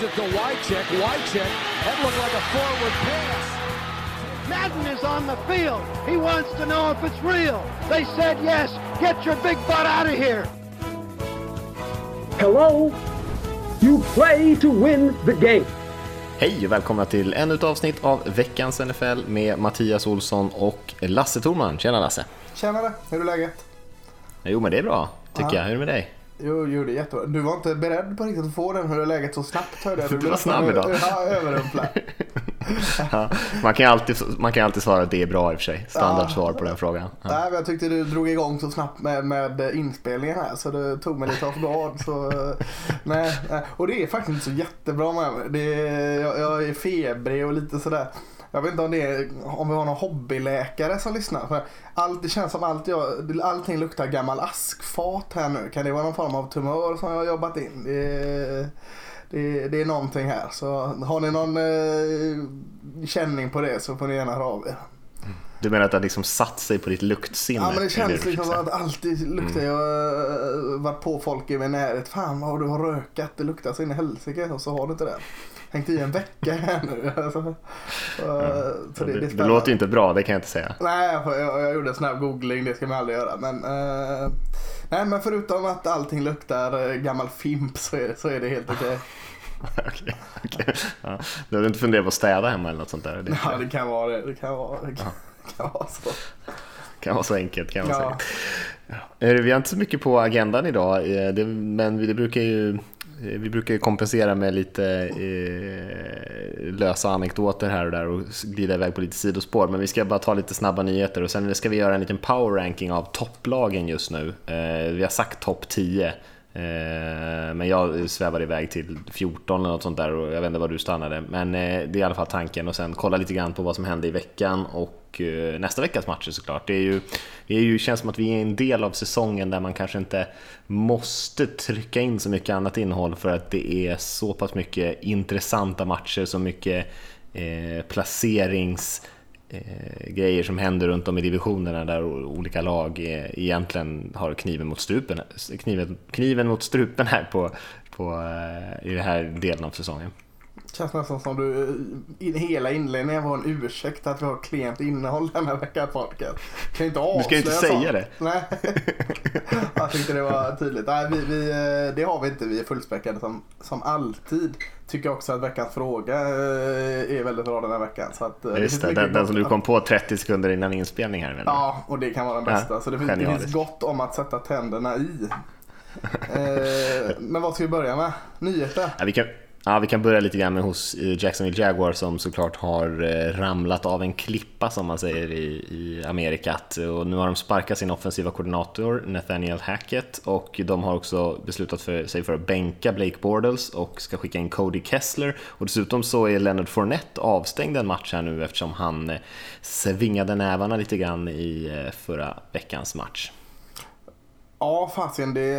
Gives it to Wycheck. Wycheck. That looked like a forward pass. Madden is on the field. He wants to know if it's real. They said yes. Get your big butt out of here. Hello? You play to win the game. Hej och välkomna till ännu ett avsnitt av veckans NFL med Mattias Olsson och Lasse Thorman. Tjena Lasse! Tjenare, hur är läget? Jo men det är bra, tycker Ja. jag. Hur är det med dig? Jo, jo, det är jättebra. Du var inte beredd på riktigt att få den, hur är läget så snabbt hörde jag. Du var snabb idag. Ja, överrumplad. Ja, man, kan alltid, man kan alltid svara att det är bra i och för sig. Standardsvar på den frågan. Ja. Nej, men jag tyckte du drog igång så snabbt med, med inspelningen här så det tog mig lite off guard. Så, eh, nej, nej. Och det är faktiskt inte så jättebra med mig. Det är, jag, jag är febrig och lite sådär. Jag vet inte om det är, om vi har någon hobbyläkare som lyssnar. För allt, det känns som allt jag, allting luktar gammal askfat här nu. Kan det vara någon form av tumör som jag har jobbat in? Det är, det, det är någonting här. Så har ni någon eh, känning på det så får ni gärna höra av er. Du menar att det har liksom satt sig på ditt luktsinne? Ja men det känns liksom som att alltid luktar jag uh, varit på folk i min närhet. Fan vad du har rökat, det luktar så in i helsike och så har du inte det. Hängt i en vecka här nu. Alltså, uh, så det, det, det, låter ju inte bra, det kan jag inte säga. Nej, jag, jag, gjorde en snabb googling, det ska man aldrig göra. Men, eh, nej, men förutom att allting luktar eh, gammal fimp så är, så är det helt okej. Okej, okej. Ja. Du har inte funderat på att städa hemma eller något sånt där? Det Ja, det kan vara det. Det kan vara, det kan, kan vara så. kan vara så enkelt. Kan man Ja. Eh, Vi har inte så mycket på agendan idag, eh, det, men vi- det brukar ju, eh, vi brukar kompensera med lite eh, lösa anekdoter här och där och glida iväg på lite sidospår. Men vi ska bara ta lite snabba nyheter och sen ska vi göra en liten power ranking av topplagen just nu. Eh, vi har sagt topp 10. eh, Men jag svävar iväg till 14 eller något sånt där och jag vet inte var du stannade. Men det är i alla fall tanken och sen kolla lite grann på vad som hände i veckan och och eh, nästa veckas matcher såklart. Det är ju, det är ju, känns som att vi är en del av säsongen där man kanske inte måste trycka in så mycket annat innehåll för att det är så pass mycket intressanta matcher, så mycket eh, placerings eh, grejer som händer runt om i divisionerna där olika lag är, egentligen har kniven mot strupen, kniven, kniven mot strupen här på, på, eh, i den här delen av säsongen. Känns nästan som du eh, i hela inledningen var en ursäkt att vi har klent innehåll denna vecka podcast. Kan inte avslöja Du ska inte säga sånt. det. Nej. Jag tyckte det var tydligt. Nej, vi, vi, eh, det har vi inte. Vi är fullspäckade som, som alltid. Tycker också att veckans fråga eh, är väldigt bra den här veckan. Så att, det Just det, den, den som du kom på 30 sekunder innan inspelning här. Ja, och det kan vara den Ja, bästa. så det finns, det finns gott om att sätta tänderna i. men vad ska vi börja med? Nyheter? Ja, vi, kan, ja, vi kan börja lite grann med hos eh, Jacksonville Jaguar som såklart har eh, ramlat av en klippa som man säger i, i Amerikat. Eh, och nu har de sparkat sin offensiva koordinator Nathaniel Hackett och de har också beslutat för sig för att bänka Blake Bortles och ska skicka in Cody Kessler. Och dessutom så är Leonard Fournette avstängd en match här nu eftersom han svingade nävarna lite grann i förra veckans match. Ja, fasiken. Det,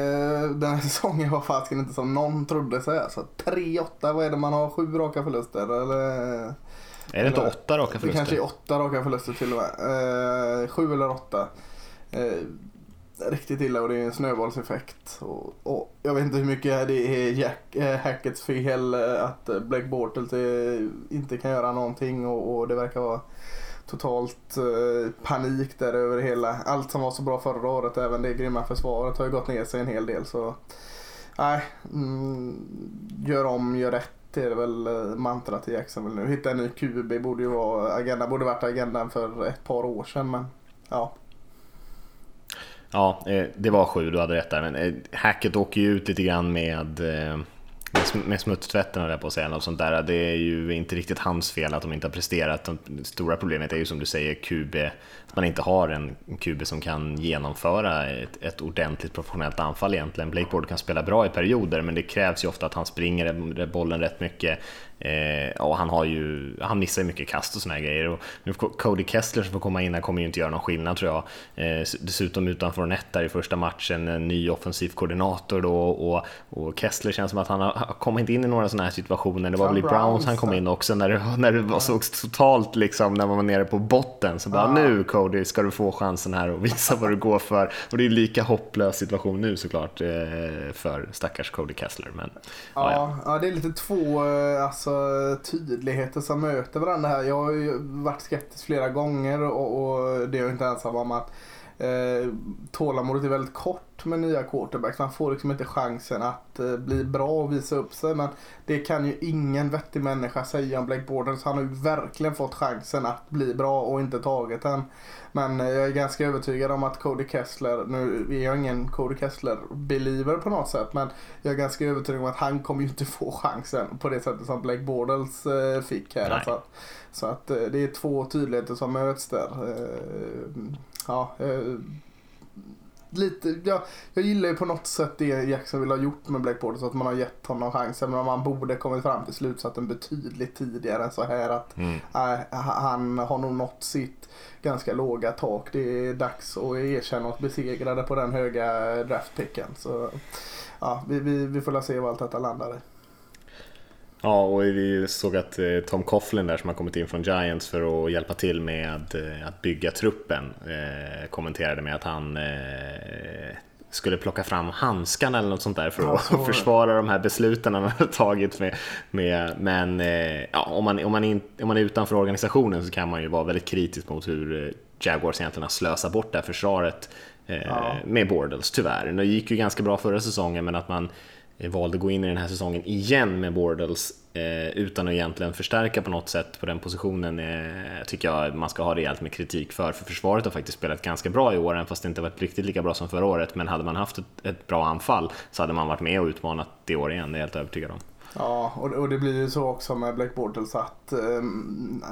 den här säsongen var fasiken inte som någon trodde sig. Alltså, 3-8, vad är det man har? Sju raka förluster? Eller? Är det inte åtta raka Det förluster? kanske är åtta raka förluster till och med. Eh, sju eller åtta. Eh, riktigt illa och det är en snöbollseffekt. Och, och jag vet inte hur mycket det är Jack, eh, Hackets fel eh, att Black Bortles eh, inte kan göra någonting och, och det verkar vara totalt eh, panik där över hela. Allt som var så bra förra året, även det grymma försvaret har ju gått ner sig en hel del. Så nej, mm, gör om, gör rätt. Det är väl eh, mantrat i Jacksonville nu. Hitta en ny QB borde ju vara agenda, borde varit agendan för ett par år sedan men ja. Ja, eh, det var sju, du hade rätt där. Men eh, hacket Hackett åker ju ut lite grann med, eh, med med smutstvätten höll jag på att säga. Något sånt där. Det är ju inte riktigt hans fel att de inte har presterat. Det stora problemet är ju som du säger QB, att man inte har en QB som kan genomföra ett, ett ordentligt professionellt anfall egentligen. Blake Bortles kan spela bra i perioder, men det krävs ju ofta att han springer bollen rätt mycket. Eh, och han, har ju, han missar ju mycket kast och såna här grejer. Och nu Cody Kessler som får komma in här kommer ju inte göra någon skillnad tror jag. Eh, dessutom utanför net där i första matchen, en ny offensiv koordinator då och, och Kessler känns som att han har kom inte in i några sådana här situationer. Det var väl i Browns han kom in också när det, när det var så totalt liksom, när man var nere på botten. Så bara Ja. nu Cody ska du få chansen här och visa vad du går för. Och det är en lika hopplös situation nu såklart eh, för stackars Cody Kessler. Men ja, ja. Ja, det är lite två eh, alltså, tydligheter som möter varandra här. Jag har ju varit skeptisk flera gånger och, och det är jag inte ensam om att eh, tålamodet är väldigt kort med nya quarterbacks. Man får liksom inte chansen att eh, bli bra och visa upp sig. Men det kan ju ingen vettig människa säga om Blake Bortles. Han har ju verkligen fått chansen att bli bra och inte tagit den. Men eh, jag är ganska övertygad om att Cody Kessler, nu är jag ingen Cody Kessler-believer på något sätt, men jag är ganska övertygad om att han kommer ju inte få chansen på det sättet som Blake eh, fick här. Nej. Alltså, så att det är två tydligheter som möts där. Ja, eh, lite, ja, jag gillar ju på något sätt det Jackson vill ha gjort med Blake Bortles, att man har gett honom chansen, men man borde kommit fram till slutsatsen betydligt tidigare än så här att Mm. Nej, han har nog nått sitt ganska låga tak. Det är dags att erkänna oss besegrade på den höga draftpicken. Så ja, vi, vi, vi får se vad allt detta landar i. Ja, och vi såg att eh, Tom Coughlin där som har kommit in från Giants för att hjälpa till med eh, att bygga truppen eh, kommenterade med att han skulle plocka fram handskarna eller något sånt där för att försvara de här besluten han hade tagit. Med, med, men ja, om, man, om, man in, om man är utanför organisationen så kan man ju vara väldigt kritisk mot hur Jaguars egentligen har slösat bort det här försvaret Ja. med Bortles, tyvärr. Det gick ju ganska bra förra säsongen men att man Eh, valde att gå in i den här säsongen igen med Bordals, eh, utan att egentligen förstärka på något sätt på den positionen eh, tycker jag man ska ha rejält med kritik för. För försvaret har faktiskt spelat ganska bra i år, även fast det inte varit riktigt lika bra som förra året. Men hade man haft ett, ett bra anfall så hade man varit med och utmanat det år igen, det är jag helt övertygad om. Ja, och, och det blir ju så också med Blake Bortles att eh,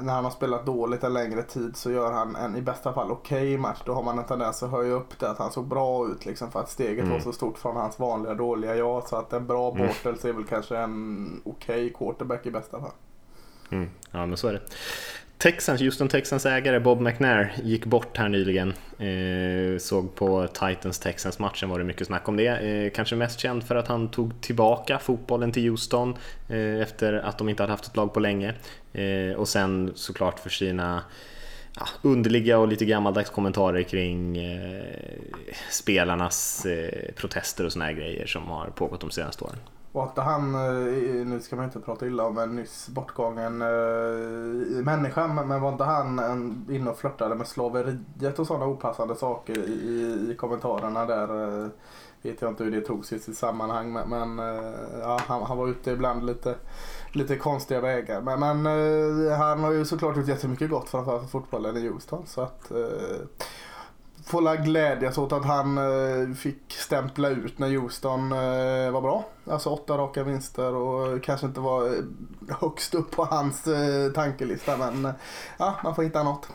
när han har spelat dåligt en längre tid så gör han en i bästa fall okej match. Då har man en tendens att höja upp det, att han såg bra ut liksom för att steget Mm. var så stort från hans vanliga dåliga jag. Så att en bra Mm. Bortles är väl kanske en okej quarterback i bästa fall. Mm, ja, men så är det. Texans, Houston Texans ägare Bob McNair gick bort här nyligen. Eh, såg på Titans-Texans-matchen var det mycket snack om det. Eh, kanske mest känd för att han tog tillbaka fotbollen till Houston eh, efter att de inte hade haft ett lag på länge. Eh, och sen såklart för sina ja, underliga och lite gammaldags kommentarer kring eh, spelarnas eh, protester och såna här grejer som har pågått de senaste åren. Och att han, eh, nu ska man inte prata illa om en nyss bortgången eh, människa, men var inte han en, inne och flörtade med slaveriet och sådana opassande saker i, i, kommentarerna där? Eh, vet jag inte hur det togs i sitt sammanhang, men, men ja, han, han var ute ibland lite, lite konstiga vägar. Men, men han har ju såklart gjort jättemycket gott framförallt för fotbollen i Houston. Så att, eh, får glädjas åt att han eh, fick stämpla ut när Houston eh, var bra. Alltså åtta raka vinster och kanske inte var eh, högst upp på hans eh, tankelista men ja, man får hitta något.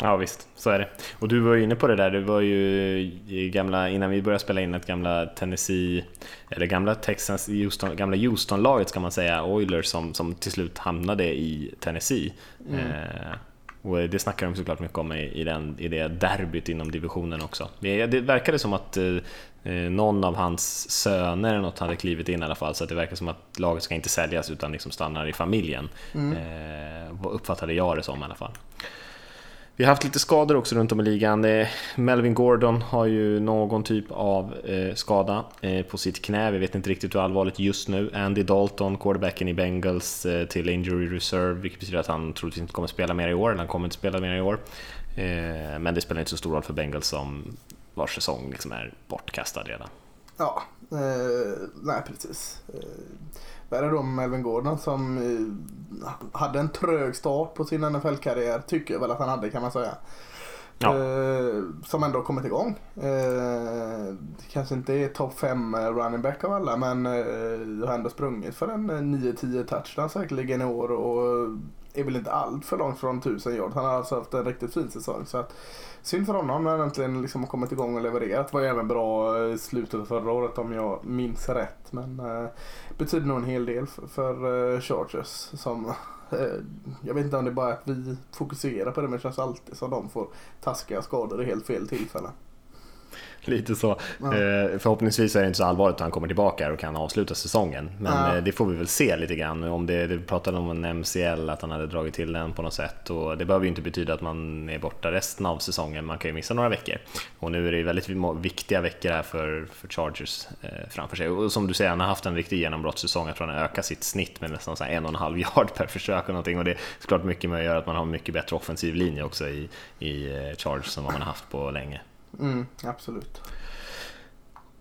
Ja visst, så är det. Och du var ju inne på det där, du var ju gamla, innan vi började spela in ett gamla Tennessee, eller gamla Texans, Houston, gamla Houston-laget ska man säga, Oilers som, som till slut hamnade i Tennessee. Eh, och det snackar de såklart mycket om i, i, den, i det derbyt inom divisionen också. Det, det verkade som att eh, eh, någon av hans söner eller något hade klivit in i alla fall, så att det verkar som att laget ska inte säljas utan liksom stannar i familjen. Eh, vad uppfattade jag det som i alla fall. Vi har haft lite skador också runt om i ligan. Eh, Melvin Gordon har ju någon typ av eh, skada eh, på sitt knä. Vi vet inte riktigt hur allvarligt just nu. Andy Dalton, quarterbacken i Bengals, till injury reserve, vilket betyder att han troligtvis inte kommer spela mer i år, eller han kommer inte spela mer i år. Men det spelar inte så stor roll för Bengals som vars säsong liksom är bortkastad redan. Ja, eh, nej precis. Eh, vad är då Melvin Gordon som eh, hade en trög start på sin NFL-karriär, tycker jag väl att han hade kan man säga. Ja. Eh, som ändå har kommit igång. Eh, kanske inte är topp 5 running back av alla men eh, har ändå sprungit för en eh, 9-10 touchdown säkerligen i år och är väl inte allt för långt från 1000 yard. Han har alltså haft en riktigt fin säsong. Så att, synd för honom när han äntligen liksom har kommit igång och levererat. Var ju även bra i slutet av förra året om jag minns rätt. Men eh, betyder nog en hel del för, för Chargers som eh, jag vet inte om det är bara att vi fokuserar på det men det känns alltid som de får taskiga skador i helt fel tillfälle. Lite så. Ja. Eh, förhoppningsvis är det inte så allvarligt att han kommer tillbaka och kan avsluta säsongen. Men Ja. eh, det får vi väl se lite grann. Om det, det pratade om en MCL, att han hade dragit till den på något sätt. Och det behöver ju inte betyda att man är borta resten av säsongen. Man kan ju missa några veckor. Och nu är det ju väldigt viktiga veckor här för, för Chargers eh, framför sig. Och som du säger, han har haft en riktig genombrottssäsong. Jag tror han har ökat sitt snitt med nästan en och en halv yard per försök och någonting. Och det är såklart mycket med att göra att man har mycket bättre offensiv linje också i, i Chargers än vad man har haft på länge. Mm, absolut.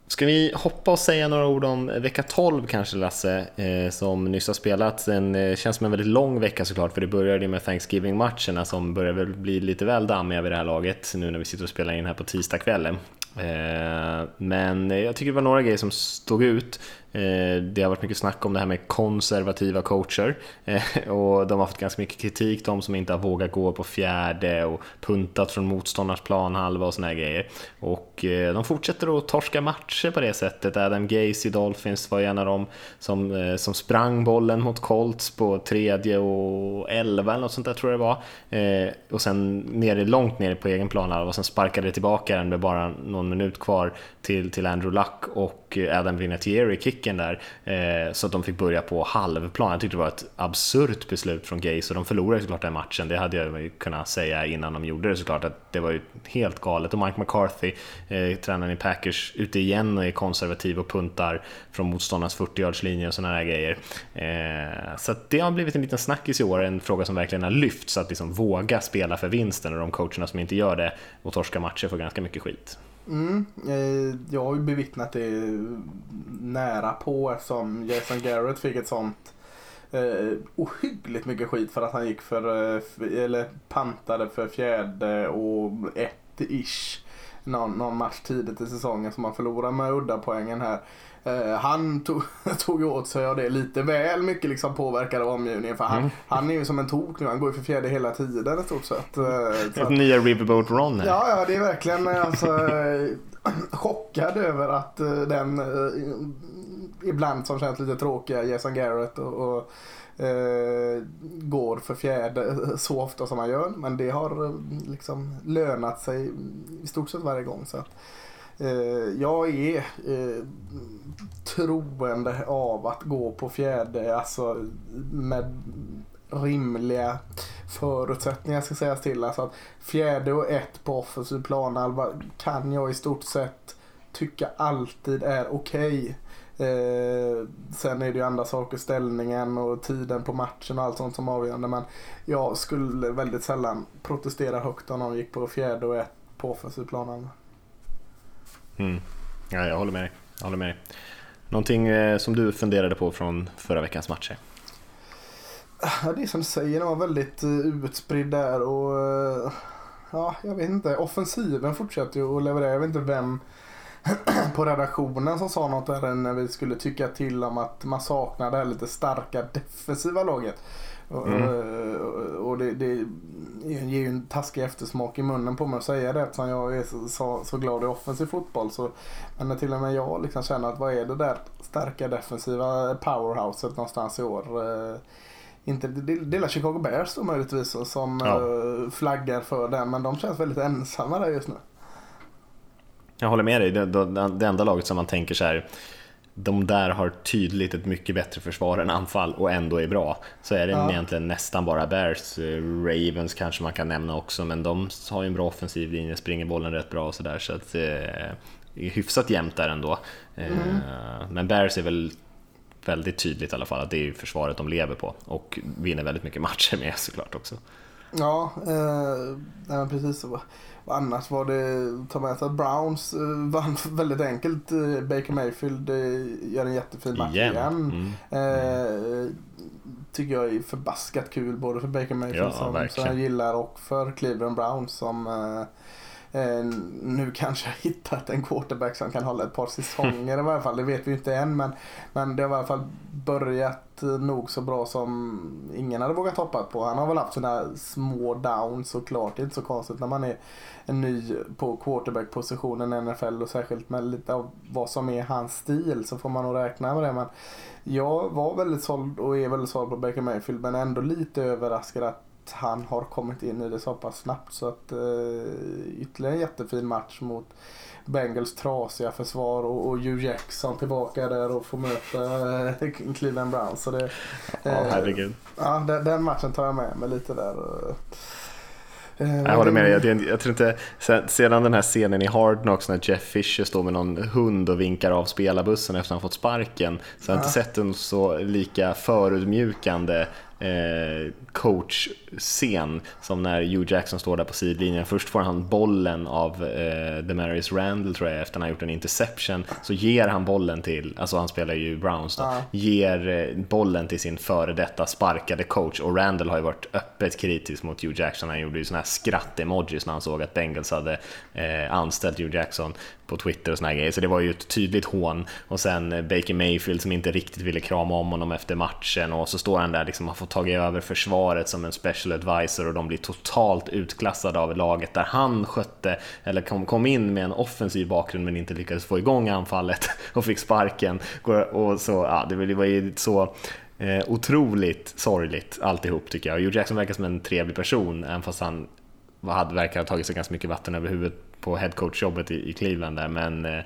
Ska vi hoppa och säga några ord om vecka 12 kanske Lasse, eh, som nyss har spelat. Den eh, känns som en väldigt lång vecka såklart, för det började ju med Thanksgiving-matcherna som börjar väl bli lite väl dammiga vid det här laget, nu när vi sitter och spelar in här på tisdagskvällen. Eh, men jag tycker det var några grejer som stod ut. Eh, det har varit mycket snack om det här med konservativa coacher eh, och de har fått ganska mycket kritik, de som inte har vågat gå på fjärde och puntat från motståndarnas planhalva och såna här grejer. Och eh, de fortsätter att torska matcher på det sättet. Adam Gaze i Dolphins var en av dem som, som sprang bollen mot Colts på tredje och elva eller något sånt där tror jag det var. Och sen nere, långt ner på egen planhalva och sen sparkade tillbaka den med bara någon minut kvar till, till Andrew Luck och Adam Vinatieri i kicken där. Eh, Så att de fick börja på halvplan. Jag tyckte det var ett absurt beslut från Gays och de förlorade såklart den matchen. Det hade jag ju kunnat säga innan de gjorde det såklart att det var ju helt galet. Och Mike McCarthy, eh, tränaren i Packers, ute igen och är konservativ och puntar från motståndarnas 40-yardslinje och sådana här grejer. Eh, så att det har blivit en liten snackis i år, en fråga som verkligen har lyfts, att liksom våga spela för vinsten och de coacherna som inte gör det och torskar matcher får ganska mycket skit. Mm, eh, jag har ju bevittnat det nära på eftersom Jason Garrett fick ett sånt eh, ohyggligt mycket skit för att han gick för, eh, f- eller pantade för fjärde och ett ish någon, någon match tidigt i säsongen som man förlorade med udda poängen här. Eh, han tog, tog åt sig av det lite väl mycket liksom påverkad av omgivningen för han, Mm. han är ju som en tok nu, han går ju för fjärde hela tiden i stort sett. Eh, Ett nya Riverboat Ron här. Ja, ja, det är verkligen eh, alltså, eh, chockad över att eh, den ibland som känns lite tråkiga Jason Garrett och, och eh, går för fjärde så ofta som han gör. Men det har eh, liksom lönat sig i stort sett varje gång. Så att, eh, jag är eh, troende av att gå på fjärde alltså med rimliga förutsättningar ska sägas till. Alltså att fjärde och ett på offensiv planhalva kan jag i stort sett tycka alltid är okej. Eh, sen är det ju andra saker, ställningen och tiden på matchen och allt sånt som är avgörande. Men jag skulle väldigt sällan protestera högt om någon gick på fjärde och ett på offensiv planhalva. Mm. Ja, jag håller med dig. Jag håller med dig. Någonting eh, som du funderade på från förra veckans matcher? Ja, det är som du säger, den var väldigt uh, utspridd där och eh, ja, jag vet inte. Offensiven fortsätter ju att leverera. Jag vet inte vem på redaktionen som sa något där när vi skulle tycka till om att man saknar det här lite starka defensiva laget. Och, Mm. och det, det ger ju en taskig eftersmak i munnen på mig att säga det eftersom jag är så, så, så glad i offensiv fotboll. Så, men när till och med jag liksom känner att vad är det där starka defensiva powerhouset någonstans i år. Eh, inte, det, det är Chicago Bears då möjligtvis som Ja. eh, flaggar för den men de känns väldigt ensamma där just nu. Jag håller med dig. Det, det, det enda laget som man tänker så här, de där har tydligt ett mycket bättre försvar än anfall och ändå är bra. Så är det Ja. egentligen nästan bara Bears. Eh, Ravens kanske man kan nämna också, men de har ju en bra offensiv linje, springer bollen rätt bra och sådär. Så att eh, det är hyfsat jämnt där ändå. Eh, Men Bears är väl väldigt tydligt i alla fall att det är försvaret de lever på och vinner väldigt mycket matcher med såklart också. Ja, eh, precis så. Annars var det, ta med sig att Browns eh, vann väldigt enkelt. Eh, Baker Mayfield gör en jättefin match igen. Igen. Mm. Eh, tycker jag är förbaskat kul både för Baker Mayfield Ja, som, som jag gillar och för Cleveland Browns som eh, Eh, nu kanske jag hittat en quarterback som kan hålla ett par säsonger i varje fall. Det vet vi inte än men, men det har i alla fall börjat eh, nog så bra som ingen hade vågat hoppas på. Han har väl haft sina små downs såklart. Det är inte så konstigt när man är en ny på quarterback-positionen i NFL och särskilt med lite av vad som är hans stil så får man nog räkna med det. Men jag var väldigt såld och är väldigt såld på Baker Mayfield men ändå lite överraskad att han har kommit in i det så pass snabbt. Så att uh, ytterligare en jättefin match mot Bengals trasiga försvar och, och Hugh Jackson tillbaka där och får möta uh, Cleveland Browns. Så det, ja, herregud. Ja, den, den, matchen tar jag med mig lite där. Eh, jag håller med dig. Jag, jag, tror inte, sedan den här scenen i Hard Knocks när Jeff Fisher står med någon hund och vinkar av spelarbussen efter att han fått sparken så jag har jag inte sett en så lika förutmjukande eh, coach-scen som när Hugh Jackson står där på sidlinjen. Först får han bollen av eh, Demarius Randall tror jag efter att han har gjort en interception. Så ger han bollen till, alltså han spelar ju Browns då, ja. ger eh, bollen till sin före detta sparkade coach och Randall har ju varit öppet kritisk mot Hugh Jackson. Han gjorde ju såna här skratt-emojis när han såg att Bengals hade eh, anställt Hugh Jackson på Twitter och såna grejer. Så det var ju ett tydligt hån. Och sen eh, Baker Mayfield som inte riktigt ville krama om honom efter matchen och så står han där liksom, har fått tagit över försvaret som en special advisor och de blir totalt utklassade av laget där han skötte, eller kom, kom in med en offensiv bakgrund men inte lyckades få igång anfallet och fick sparken. Och så, ja, det var ju så Eh, otroligt sorgligt alltihop tycker jag. Hugh Jackson verkar som en trevlig person, även fast han hade, verkar ha tagit sig ganska mycket vatten över huvudet på headcoach-jobbet i, i Cleveland där, men eh,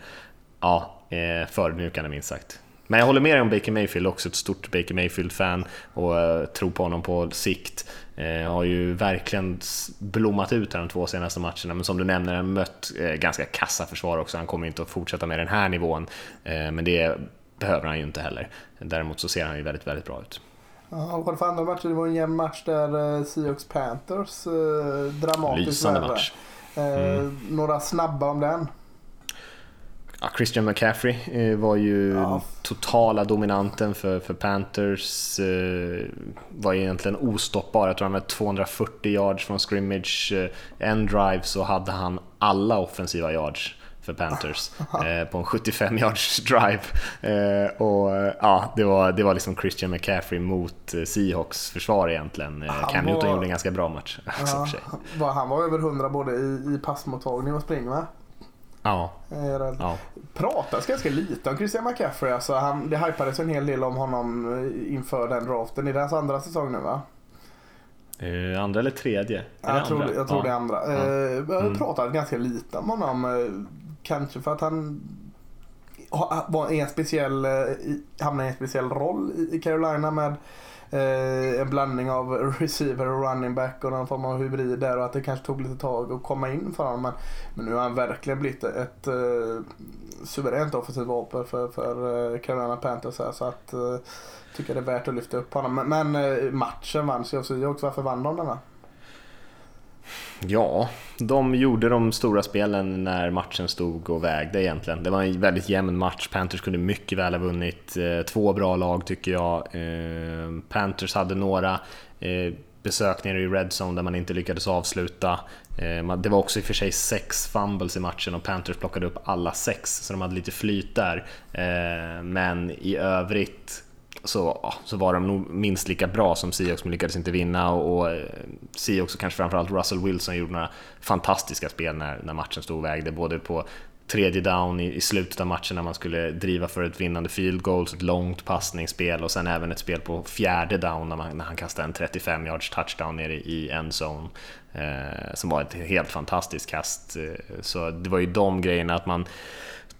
ja, eh, förödmjukande minst sagt. Men jag håller med dig om Baker Mayfield, också ett stort Baker Mayfield-fan och uh, tror på honom på sikt. Uh, har ju verkligen blommat ut här de två senaste matcherna, men som du nämner, han mött uh, ganska kassa försvar också. Han kommer inte att fortsätta med den här nivån, men det behöver han ju inte heller. Däremot så ser han ju väldigt, väldigt bra ut. Ja, vad för andra matcher? Det var en jämn match där Seahawks Panthers, dramatiskt Lysande värre. match. Mm. Några snabba om den? Ja, Christian McCaffrey eh, var ju ja. totala dominanten för, för Panthers. Eh, var egentligen ostoppbar. Jag tror han hade 240 yards från scrimmage. Eh, en drive så hade han alla offensiva yards för Panthers på en 75 yards drive. och ja, det var, det var liksom Christian McCaffrey mot Seahawks försvar egentligen. Cam Newton gjorde en ganska bra match. Ja, han var över 100 både i, i passmottagning och spring va? Ja. ja. Pratas ganska lite om Christian McCaffrey. Alltså han, det hypades en hel del om honom eh, inför den draften. I deras andra säsong nu va? Uh, andra eller tredje? Ja, jag, tror, jag tror ja. det är andra. Ja. Uh, jag mm. pratade ganska lite om honom. Uh, kanske för att han var en speciell, hamnade i en speciell roll i Carolina med eh, Eh, en blandning av receiver och running back och någon form av hybrid där och att det kanske tog lite tag att komma in för honom. Men, men nu har han verkligen blivit ett, ett eh, suveränt offensivt vapen för, för eh, Carolina Panthers här, så att eh, tycker det är värt att lyfta upp honom. Men, men eh, matchen vanns ju av Seahawks. Varför vann de denna? Ja, de gjorde de stora spelen när matchen stod och vägde egentligen. Det var en väldigt jämn match. Panthers kunde mycket väl ha vunnit. Eh, två bra lag tycker jag. Eh, Panthers hade några eh, besökningar i Red Zone där man inte lyckades avsluta. Det var också i och för sig sex fumbles i matchen och Panthers plockade upp alla sex, så de hade lite flyt där. Men i övrigt så, så var de nog minst lika bra som Seahawks men lyckades inte vinna och, och eh, Seahawks och kanske framförallt Russell Wilson gjorde några fantastiska spel när, när matchen stod och vägde, både på tredje down i, i slutet av matchen när man skulle driva för ett vinnande field goal, ett långt passningsspel och sen även ett spel på fjärde down när, man, när han kastade en 35 yards touchdown nere i endzone eh, som var ett helt fantastiskt kast. Eh, så det var ju de grejerna att man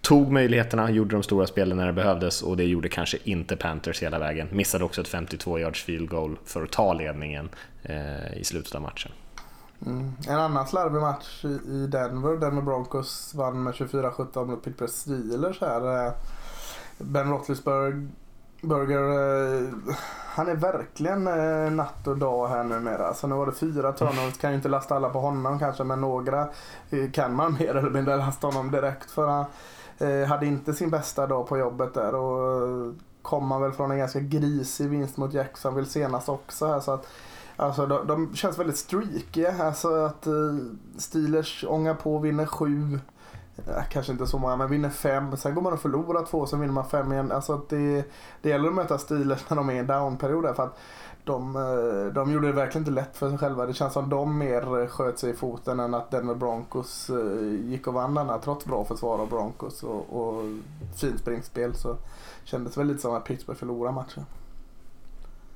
tog möjligheterna, gjorde de stora spelen när det behövdes och det gjorde kanske inte Panthers hela vägen. Missade också ett 52 yards field goal för att ta ledningen eh, i slutet av matchen. Mm. En annan slarvig match i Denver, Denver Broncos vann med 24-17 mot Pittsburgh Steelers här. Eh, ben Roethlisberger, eh, han är verkligen eh, natt och dag här numera. Så nu var det fyra turnovers, kan ju inte lasta alla på honom kanske men några eh, kan man mer eller mindre lasta honom direkt för. Han, Eh, hade inte sin bästa dag på jobbet där och kommer kom väl från en ganska grisig vinst mot Jacksonville senast också här så att Alltså de, de känns väldigt streakiga. Alltså att eh, Steelers ångar på, vinner sju. Ja, kanske inte så många, men vinner fem. Sen går man och förlorar två, sen vinner man fem igen. Alltså att det, det gäller att möta Steelers när de är i en downperiod. För att de, eh, de gjorde det verkligen inte lätt för sig själva. Det känns som de mer sköt sig i foten än att Denver Broncos eh, gick och vann denna trots bra försvar av Broncos och, och fint springspel så kändes väl lite som att Pittsburgh förlorade matchen.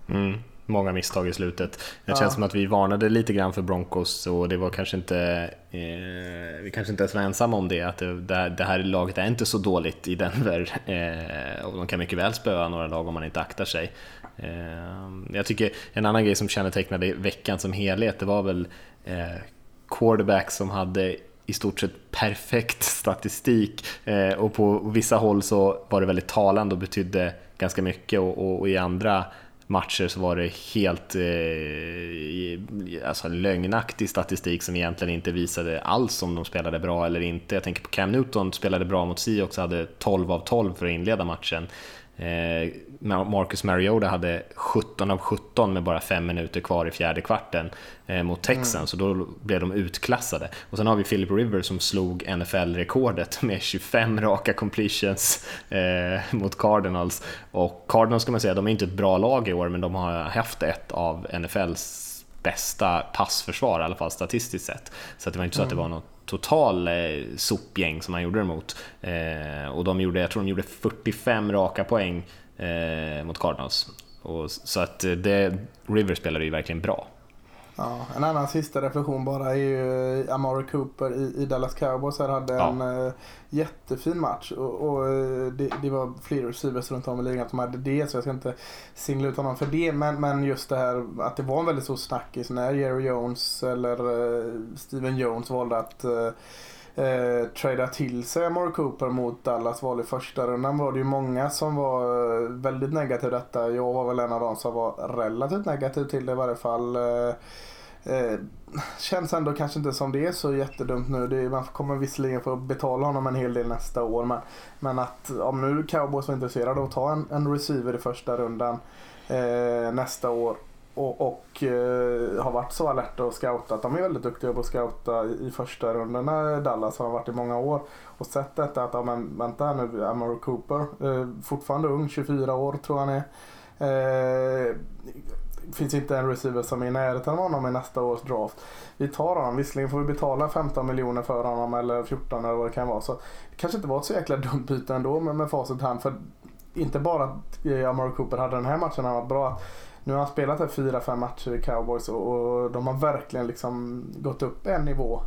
Mm. många misstag i slutet. Det Ja. känns som att vi varnade lite grann för Broncos och det var kanske inte, eh, vi kanske inte ens var ensamma om det, att det, det, här, det här laget är inte så dåligt i Denver eh, och de kan mycket väl spöa några lag om man inte aktar sig. Eh, jag tycker en annan grej som kännetecknade veckan som helhet, det var väl eh, quarterback som hade i stort sett perfekt statistik eh, och på vissa håll så var det väldigt talande och betydde ganska mycket och, i andra matcher så var det helt eh, alltså lögnaktig statistik som egentligen inte visade alls om de spelade bra eller inte. Jag tänker på Cam Newton spelade bra mot Seahawks, hade 12 av 12 för att inleda matchen. Eh, Marcus Mariota hade 17 av 17 med bara 5 minuter kvar i fjärde kvarten eh, mot Texans och då blev de utklassade. Och sen har vi Philip Rivers som slog NFL-rekordet med 25 raka completions eh, mot Cardinals. Och Cardinals ska man säga, de är inte ett bra lag i år men de har haft ett av NFLs bästa passförsvar, i alla fall statistiskt sett. Så det var inte så att det var något total eh, sopgäng som man gjorde det mot. Eh, och de gjorde, jag tror de gjorde 45 raka poäng eh, mot Cardinals. Och, så att eh, det, River spelade ju verkligen bra. Ja, en annan sista reflektion bara är ju eh, Amari Cooper i, i Dallas Cowboys. Här hade Ja. en eh, jättefin match och, och det, det var fler receivers runt om i ligan som hade det så jag ska inte singla ut honom för det. Men, men just det här att det var en väldigt stor snackis när Jerry Jones eller Steven Jones valde att eh, trada till sig Amore Cooper mot Dallas val i första rundan var det ju många som var eh, väldigt negativa till detta. Jag var väl en av dem som var relativt negativ till det i varje fall. Eh, Eh, känns ändå kanske inte som det är så jättedumt nu. Det, man kommer visserligen få betala honom en hel del nästa år. Men, men att om nu Cowboys var intresserade av att ta en, en receiver i första rundan eh, nästa år och, och eh, har varit så alerta och scoutat. De är väldigt duktiga på att scouta i, i första i Dallas har varit i många år. Och sett detta att, ja, men, vänta här nu, Amaro Cooper, eh, fortfarande ung, 24 år tror jag han är. Eh, finns inte en receiver som är i närheten av honom i nästa års draft. Vi tar honom, visserligen får vi betala 15 miljoner för honom eller 14 eller vad det kan vara. Så det kanske inte var ett så jäkla dumt byte ändå med, med facit i hand. För inte bara att eh, Amaro Cooper hade den här matchen, han var bra. Nu har han spelat här fyra, fem matcher i Cowboys och, och de har verkligen liksom gått upp en nivå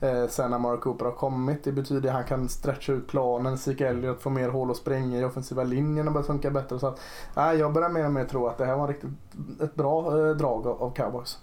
eh, sen när Mark Cooper har kommit. Det betyder att han kan stretcha ut planen, Zeke Elliot får mer hål att springa i, offensiva linjen och börjar funka bättre. Så att, nej, jag börjar mer och mer tro att det här var riktigt ett bra eh, drag av, av Cowboys.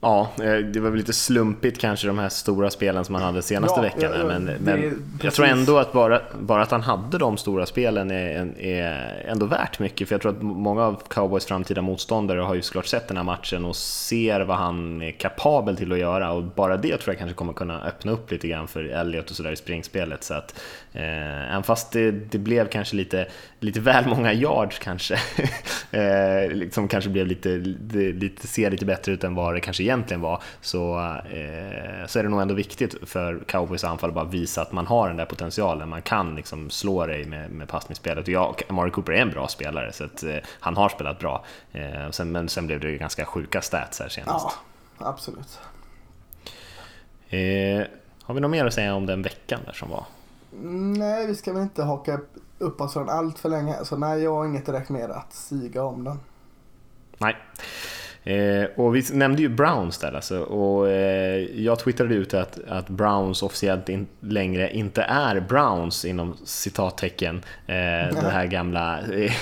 Ja, eh, det var väl lite slumpigt kanske de här stora spelen som han hade senaste Ja, veckan. ja, men men jag precis. tror ändå att bara, bara att han hade de stora spelen är, är ändå värt mycket. För jag tror att många av Cowboys framtida motståndare har ju såklart sett den här matchen och ser vad han är kapabel till att göra. Och bara det tror jag kanske kommer kunna öppna upp lite grann för Elliot och sådär i springspelet. Så att, eh, även fast det, det blev kanske lite, lite väl många yards kanske, eh, som kanske blev lite, lite, ser lite bättre ut än vad det kanske egentligen var, så, eh, så är det nog ändå viktigt för Cowboys anfall att bara visa att man har den där potentialen, man kan liksom slå dig med, med passningsspelet. Och ja, Amari Cooper är en bra spelare, så att, eh, han har spelat bra. Eh, sen, men sen blev det ju ganska sjuka stats här senast. Ja, absolut. Eh, har vi något mer att säga om den veckan där som var? Nej, vi ska väl inte haka upp oss från allt för länge. Så nej, jag har inget direkt mer att siga om den. Nej. Eh, och vi nämnde ju Browns där alltså, och eh, jag twittrade ut att, att Browns officiellt in, längre inte är Browns inom citattecken. Eh, det här gamla eh,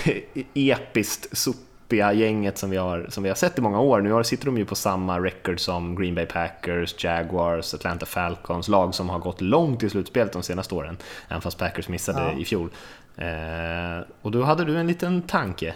episkt sopiga gänget som vi, har, som vi har sett i många år. Nu sitter de ju på samma record som Green Bay Packers, Jaguars, Atlanta Falcons, lag som har gått långt i slutspelet de senaste åren, även fast Packers missade Ja. i fjol. Eh, och då hade du en liten tanke.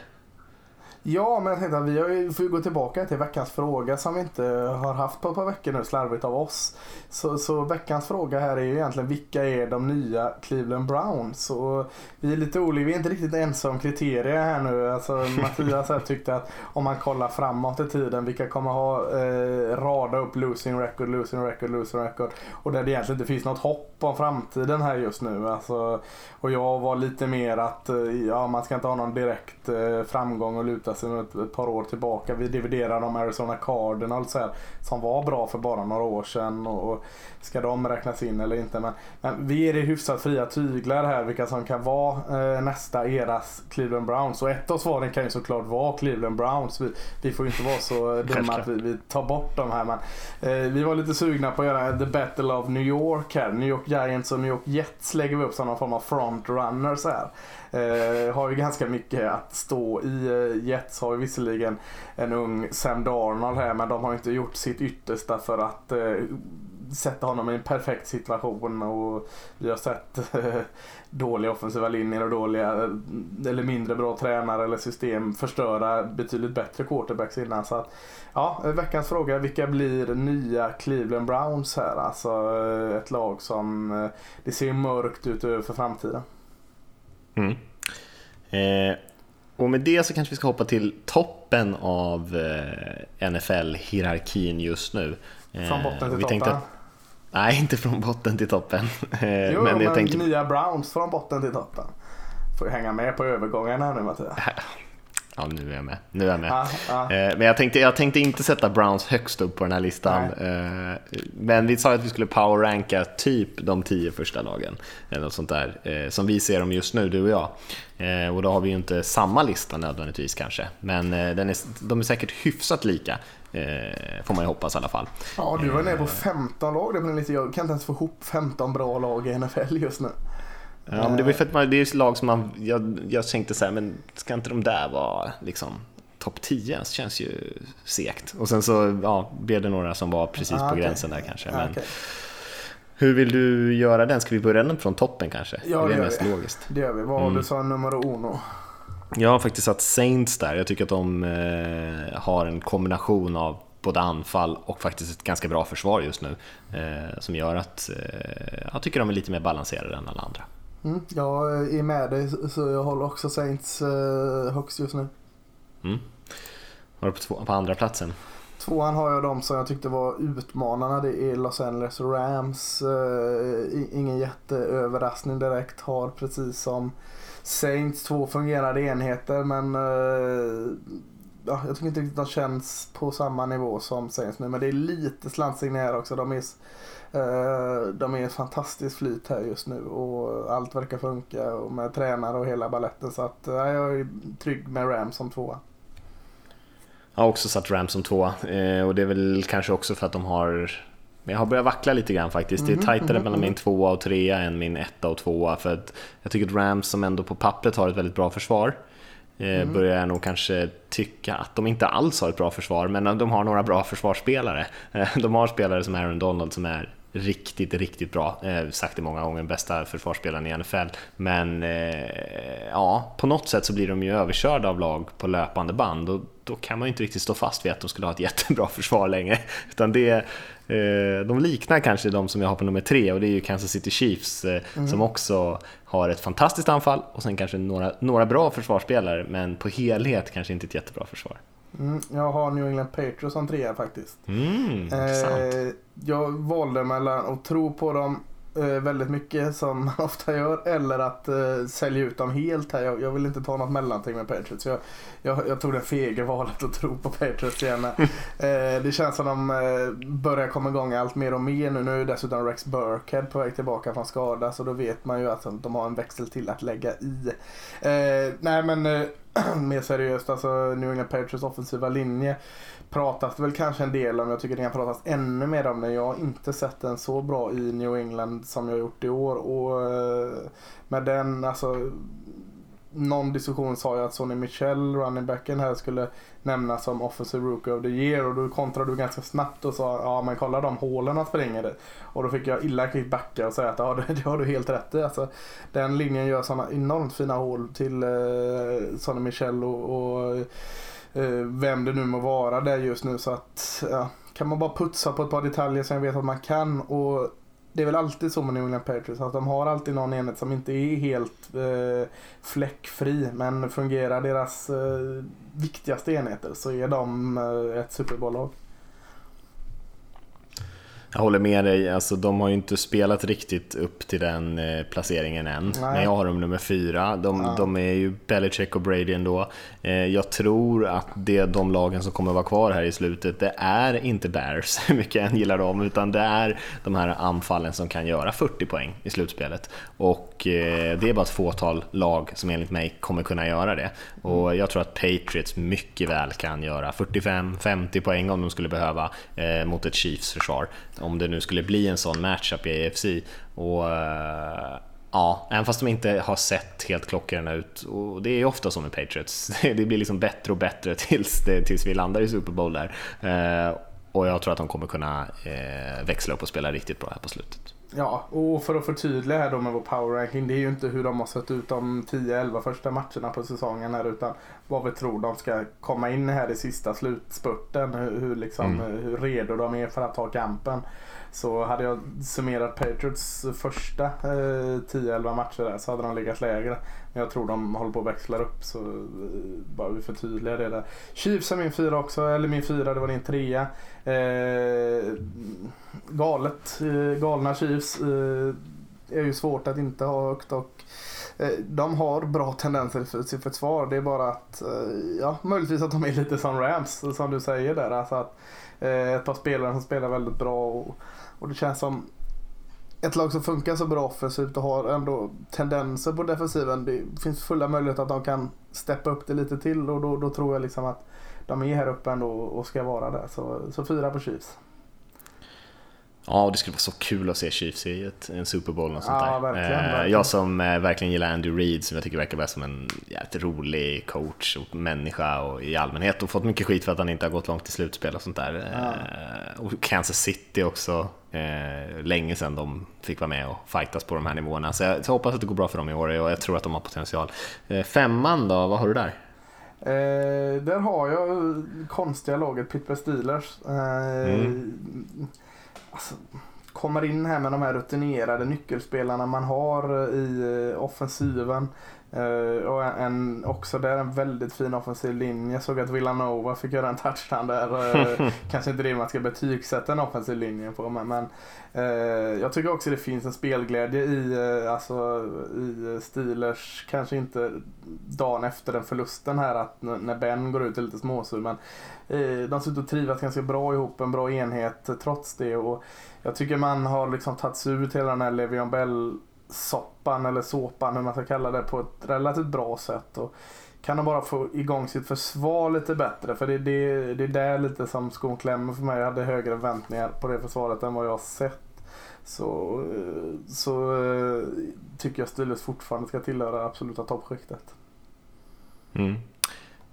Ja, men jag tänkte att vi har ju, får ju gå tillbaka till veckans fråga som vi inte har haft på ett par veckor nu, slarvigt av oss. Så, så veckans fråga här är ju egentligen vilka är de nya Cleveland Browns? Och vi är lite olika, vi är inte riktigt ensamma om kriterier här nu. Alltså, Mattias här tyckte att om man kollar framåt i tiden, vilka kommer ha eh, rada upp losing record, losing record, losing record. Och där det egentligen inte finns något hopp om framtiden här just nu. Alltså, och jag var lite mer att eh, ja, man ska inte ha någon direkt eh, framgång och luta lutar sig ett, ett par år tillbaka. Vi dividerar om Arizona Cardinals här, som var bra för bara några år sedan. Och, och ska de räknas in eller inte? Men, men vi ger det hyfsat fria tyglar här vilka som kan vara eh, nästa eras Cleveland Browns. Och ett av svaren kan ju såklart vara Cleveland Browns. Vi, vi får ju inte vara så dumma att vi, vi tar bort de här. Men, eh, vi var lite sugna på att göra The Battle of New York här. New York Giants och New York Jets lägger vi upp som någon form av frontrunners här. Eh, har ju ganska mycket att stå i. Eh, Jets har ju visserligen en ung Sam Darnold här men de har inte gjort sitt yttersta för att eh, sätta honom i en perfekt situation och vi har sett eh, dåliga offensiva linjer och dåliga eh, eller mindre bra tränare eller system förstöra betydligt bättre quarterbacks innan. Så att, ja, eh, veckans fråga, vilka blir nya Cleveland Browns här? Alltså ett lag som det ser mörkt ut för framtiden. Mm. Eh, och med det så kanske vi ska hoppa till toppen av eh, NFL-hierarkin just nu. Eh, från botten till toppen? Att, nej, inte från botten till toppen. Eh, jo, men, jag men tänkte... nya Browns från botten till toppen. Får ju hänga med på övergångarna nu Mattias. Ja, nu är jag med. Nu är jag med. Ah, ah. Men jag tänkte, jag tänkte inte sätta Browns högst upp på den här listan. Nej. Eh, men vi sa att vi skulle power-ranka typ de tio första lagen. Eller något sånt där. Eh, som vi ser dem just nu, du och jag. Och då har vi ju inte samma lista nödvändigtvis kanske. Men den är, de är säkert hyfsat lika. Får man ju hoppas i alla fall. Ja, du var nere på 15 lag. Jag kan inte ens få ihop 15 bra lag i NFL just nu. Ja, men det var för att man, det är lag som man, jag, jag tänkte så här, men ska inte de där vara liksom topp 10? Det känns ju segt. Och sen så ja, blev det några som var precis ah, på gränsen där kanske. Men, okay. Hur vill du göra den? Ska vi börja den från toppen kanske? Ja, det, är mest vi. logiskt. Det gör vi. Vad har mm. du som nummer uno? Jag har faktiskt satt Saints där. Jag tycker att de eh, har en kombination av både anfall och faktiskt ett ganska bra försvar just nu. Eh, som gör att eh, jag tycker de är lite mer balanserade än alla andra. Mm, jag är med dig så jag håller också Saints eh, högst just nu. Mm. Har du på, två, på andra platsen? Tvåan har jag de som jag tyckte var utmanarna. Det är Los Angeles Rams. Eh, ingen jätteöverraskning direkt. Har precis som Saints två fungerande enheter men eh, ja, jag tycker inte riktigt de känns på samma nivå som Saints nu. Men det är lite slantsigningar också. De är Eh, de är fantastiskt flyt här just nu och allt verkar funka och med tränare och hela balletten så att jag är trygg med Rams som tvåa. Jag har också satt Rams som tvåa eh, och det är väl kanske också för att de har jag har börjat vackla lite grann faktiskt. Det är mhm, tajtare mhm, mellan min mhm. tvåa och trea än min etta och tvåa. För att jag tycker att Rams som ändå på pappret har ett väldigt bra försvar mm. börjar jag nog kanske tycka att de inte alls har ett bra försvar, men de har några bra försvarsspelare. De har spelare som Aaron Donald som är riktigt, riktigt bra. Eh, sagt det många gånger, bästa försvarsspelaren i NFL. Men eh, ja, på något sätt så blir de ju överkörda av lag på löpande band och då kan man ju inte riktigt stå fast vid att de skulle ha ett jättebra försvar längre. Utan det, eh, de liknar kanske de som jag har på nummer tre och det är ju Kansas City Chiefs eh, mm. som också har ett fantastiskt anfall och sen kanske några, några bra försvarsspelare men på helhet kanske inte ett jättebra försvar. Mm, jag har New England Patriots som trea faktiskt. Mm, eh, jag valde mellan att tro på dem väldigt mycket som man ofta gör eller att eh, sälja ut dem helt här. Jag, jag, vill inte ta något mellanting med Patriots. Jag, jag, jag tog det fega valet att tro på Patriots igen. eh, det känns som de eh, börjar komma igång allt mer och mer nu. Nu är dessutom Rex Burkhead på väg tillbaka från skada så då vet man ju att de har en växel till att lägga i. Eh, nej men eh, mer seriöst, alltså New England Patriots offensiva linje pratas det väl kanske en del om. Jag tycker det kan pratas ännu mer om den. Jag har inte sett den så bra i New England som jag gjort i år. Och eh, med den, alltså någon diskussion sa ju att Sonny Michel, running backen här, skulle nämnas som offensive rookie of the year och då kontrade du ganska snabbt och sa ja men kolla de hålen han springer i. Och då fick jag illa kvickt backa och säga att ja det, det har du helt rätt i. Alltså, den linjen gör sådana enormt fina hål till eh, Sonny Michel och, och Eh, vem det nu må vara där just nu så att ja, kan man bara putsa på ett par detaljer som jag vet att man kan och det är väl alltid så med New England Patriots att de har alltid någon enhet som inte är helt eh, fläckfri men fungerar deras eh, viktigaste enheter så är de eh, ett Super Bowl-lag. Jag håller med dig, alltså, de har ju inte spelat riktigt upp till den eh, placeringen än. Nej. Men jag har dem nummer fyra. De, ja. de är ju Belichick och Brady ändå. Eh, jag tror att det de lagen som kommer vara kvar här i slutet, det är inte Bears, hur mycket jag än gillar dem, utan det är de här anfallen som kan göra 40 poäng i slutspelet. Och eh, det är bara ett fåtal lag som enligt mig kommer kunna göra det. Och jag tror att Patriots mycket väl kan göra 45-50 poäng om de skulle behöva eh, mot ett Chiefs-försvar om det nu skulle bli en sån matchup i AFC. Och eh, ja, även fast de inte har sett helt klockrena ut, och det är ofta så med Patriots, det blir liksom bättre och bättre tills, det, tills vi landar i Super Bowl där. Och jag tror att de kommer kunna växla upp och spela riktigt bra här på slutet. Ja, och för att förtydliga här då med vår power ranking. Det är ju inte hur de har sett ut de 10-11 första matcherna på säsongen här utan vad vi tror de ska komma in här i sista slutspurten. Hur, hur, liksom, mm. hur redo de är för att ta kampen. Så hade jag summerat Patriots första eh, 10-11 matcher där så hade de legat lägre. Men jag tror de håller på att växla upp så eh, bara vi förtydligar det där. Chiefs är min fyra också, eller min fyra, det var din trea. Eh, galet, eh, galna Chiefs. Eh, är ju svårt att inte ha högt och Eh, de har bra tendenser för sitt försvar. Det är bara att, eh, ja, möjligtvis att de är lite som Rams, som du säger där. Alltså att eh, ett par spelare som spelar väldigt bra och, och det känns som ett lag som funkar så bra offensivt och har ändå tendenser på defensiven. Det finns fulla möjligheter att de kan steppa upp det lite till och då, då tror jag liksom att de är här uppe ändå och ska vara där. Så, så fyra på Chiefs. Ja, det skulle vara så kul att se Chiefs i ett, en Super Bowl och sånt ja, där. Verkligen, eh, verkligen. Jag som eh, verkligen gillar Andy Reid, som jag tycker verkar vara som en jävligt rolig coach och människa och i allmänhet och fått mycket skit för att han inte har gått långt i slutspel och sånt där. Ja. Eh, och Kansas City också, länge sedan de fick vara med och fightas på de här nivåerna. Så jag, så hoppas att det går bra för dem i år och jag tror att de har potential. Femman då, vad har du där? Eh, där har jag konstiga laget Pittsburgh Steelers. Eh, mm alltså, kommer in här med de här rutinerade nyckelspelarna man har eh, i eh, offensiven. Uh, och en, också där en väldigt fin offensiv linje. Jag såg att Villanova fick göra en touchdown där. Uh, kanske inte det man ska betygsätta en offensiv linje på. Men, men uh, jag tycker också det finns en spelglädje i, alltså, i Steelers. Kanske inte dagen efter den förlusten här att när Ben går ut är lite småsur. Men de ser ut att trivas ganska bra ihop. En bra enhet trots det. Och jag tycker man har liksom tagit sig ut hela den här Levion Bell soppan eller såpan hur man ska kalla det på ett relativt bra sätt. Och kan de bara få igång sitt försvar lite bättre för det, det, det är där lite som skon klämmer för mig. Jag hade högre förväntningar på det försvaret än vad jag har sett. Så, så eh, tycker jag Steelers fortfarande ska tillhöra absoluta toppskiktet. Mm.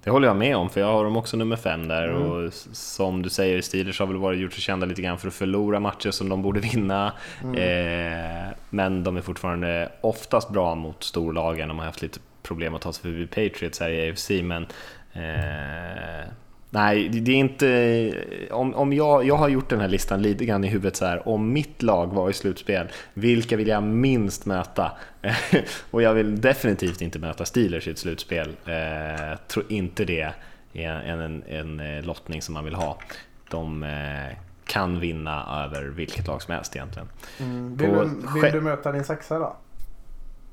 Det håller jag med om, för jag har dem också nummer fem där mm. och som du säger, Steelers har väl varit gjort sig kända lite grann för att förlora matcher som de borde vinna. Mm. Eh, men de är fortfarande oftast bra mot storlagen. De har haft lite problem att ta sig förbi Patriots här i AFC, men eh, Nej, det är inte... Om, om jag, jag har gjort den här listan lite grann i huvudet så här. Om mitt lag var i slutspel, vilka vill jag minst möta? och jag vill definitivt inte möta Steelers i ett slutspel. Eh, tror inte det är en, en, en, eh, lottning som man vill ha. De eh, kan vinna över vilket lag som helst egentligen. Mm. Vill, du, vill du möta din sexa då?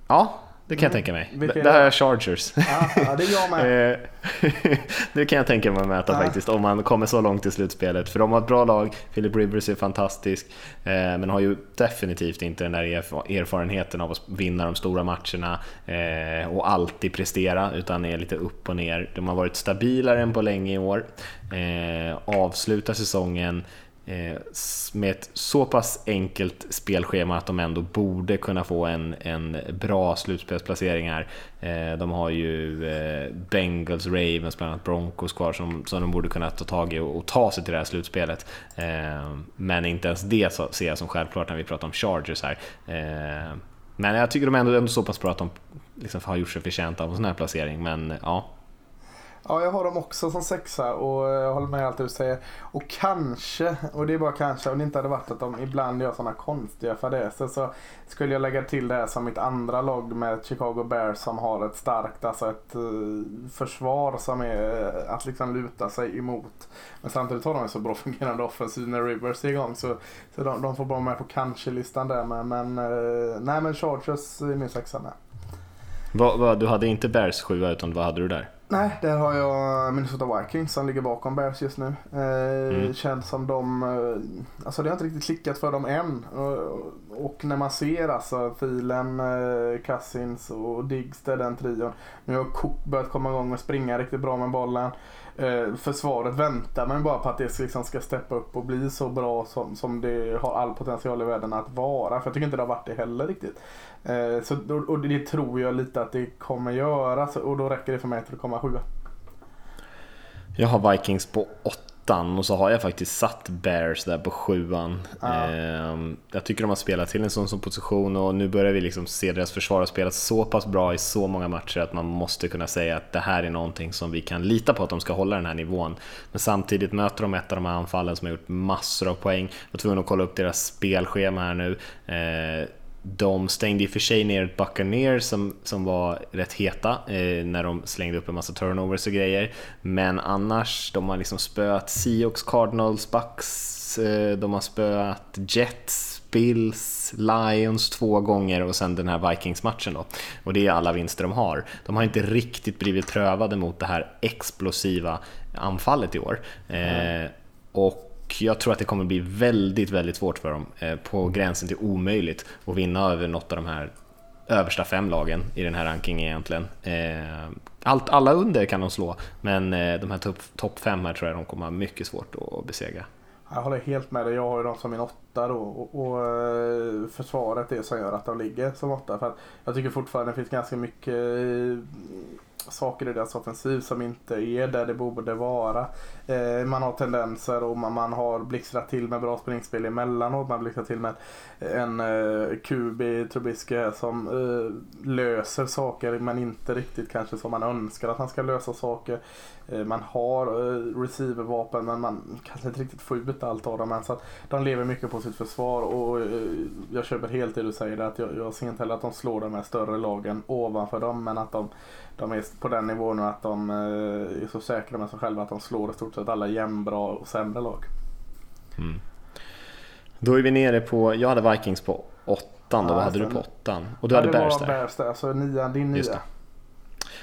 Ja, det kan jag tänka mig. Vilka det här är Chargers. Ja, det är jag med. Eh, det kan jag tänka mig att möta ja. faktiskt, om man kommer så långt i slutspelet. För de har ett bra lag, Philip Rivers är fantastisk, eh, men har ju definitivt inte den där erfarenheten av att vinna de stora matcherna eh, och alltid prestera, utan är lite upp och ner. De har varit stabilare än på länge i år, avslutar säsongen Eh, med ett så pass enkelt spelschema att de ändå borde kunna få en, en bra slutspelsplacering här. Eh, de har ju eh, Bengals, Ravens, bland annat Broncos kvar som, som de borde kunna ta tag i och, och ta sig till det här slutspelet. Men inte ens det ser jag som självklart när vi pratar om Chargers här. Men jag tycker de är ändå, ändå så pass bra att de liksom har gjort sig förtjänta av en sån här placering, men ja, Ja, jag har dem också som sexa och jag håller med allt du säger. Och kanske, och det är bara kanske, om det inte hade varit att de ibland gör sådana konstiga fadäser så skulle jag lägga till det här som mitt andra lag med Chicago Bears som har ett starkt, alltså ett eh, försvar som är eh, att liksom luta sig emot. Men samtidigt har de en så bra fungerande offensiv när Rivers är igång så, så de, de får vara med på kanske-listan där med. Men, eh, nej men Chargers är min sexa med. Va, va, du hade inte Bears sjua utan vad hade du där? Nej, där har jag Minnesota Vikings som ligger bakom Bears just nu. Eh, mm. Känns som de, eh, alltså det har inte riktigt klickat för dem än. Och, och när man ser alltså filen, eh, Cousins och Diggs, det är den trion. Nu har Cook börjat komma igång och springa riktigt bra med bollen. Eh, försvaret väntar man bara på att det liksom ska steppa upp och bli så bra som, som det har all potential i världen att vara. För jag tycker inte det har varit det heller riktigt. Eh, så, och det tror jag lite att det kommer göra och då räcker det för mig till att komma sjua. Jag har Vikings på åttan och så har jag faktiskt satt Bears där på sjuan. Ehm, jag tycker de har spelat till en sån, sån position och nu börjar vi liksom se deras försvar ha spelat så pass bra i så många matcher att man måste kunna säga att det här är någonting som vi kan lita på att de ska hålla den här nivån. Men samtidigt möter de ett av de här anfallen som har gjort massor av poäng. Jag var tvungen att kolla upp deras spelschema här nu. De stängde i och för sig ner ett Buccaneers som, som var rätt heta eh, när de slängde upp en massa turnovers och grejer. Men annars, de har liksom spöat Seahawks, Cardinals, Bucks, eh, de har spöat Jets, Bills, Lions två gånger och sen den här Vikings-matchen då. Och det är alla vinster de har. De har inte riktigt blivit prövade mot det här explosiva anfallet i år. Mm. Eh, och jag tror att det kommer bli väldigt, väldigt svårt för dem, eh, på gränsen till omöjligt, att vinna över något av de här översta fem lagen i den här rankingen egentligen. Eh, allt, alla under kan de slå, men eh, de här topp top fem här tror jag de kommer ha mycket svårt att besegra. Jag håller helt med dig. Jag har ju dem som min åtta då och, och försvaret är det som gör att de ligger som åtta. För jag tycker fortfarande det finns ganska mycket saker i deras offensiv som inte är där det borde vara. Eh, man har tendenser och man, man har blixtrat till med bra springspel emellanåt. Man blixtrar till med en eh, QB Trubisky som eh, löser saker men inte riktigt kanske som man önskar att han ska lösa saker. Eh, man har eh, receivervapen men man kanske inte riktigt får ut allt av dem än. Så att de lever mycket på sitt försvar och eh, jag köper helt det du säger att jag, jag ser inte heller att de slår de här större lagen ovanför dem men att de, de är på den nivån nu att de är så säkra med sig själva att de slår i stort sett alla jämnbra och sämre lag. Mm. Då är vi nere på, jag hade Vikings på åttan då, ja, vad hade du på åttan? Och du ja, hade Bears där? Bears där, alltså nian, din nia.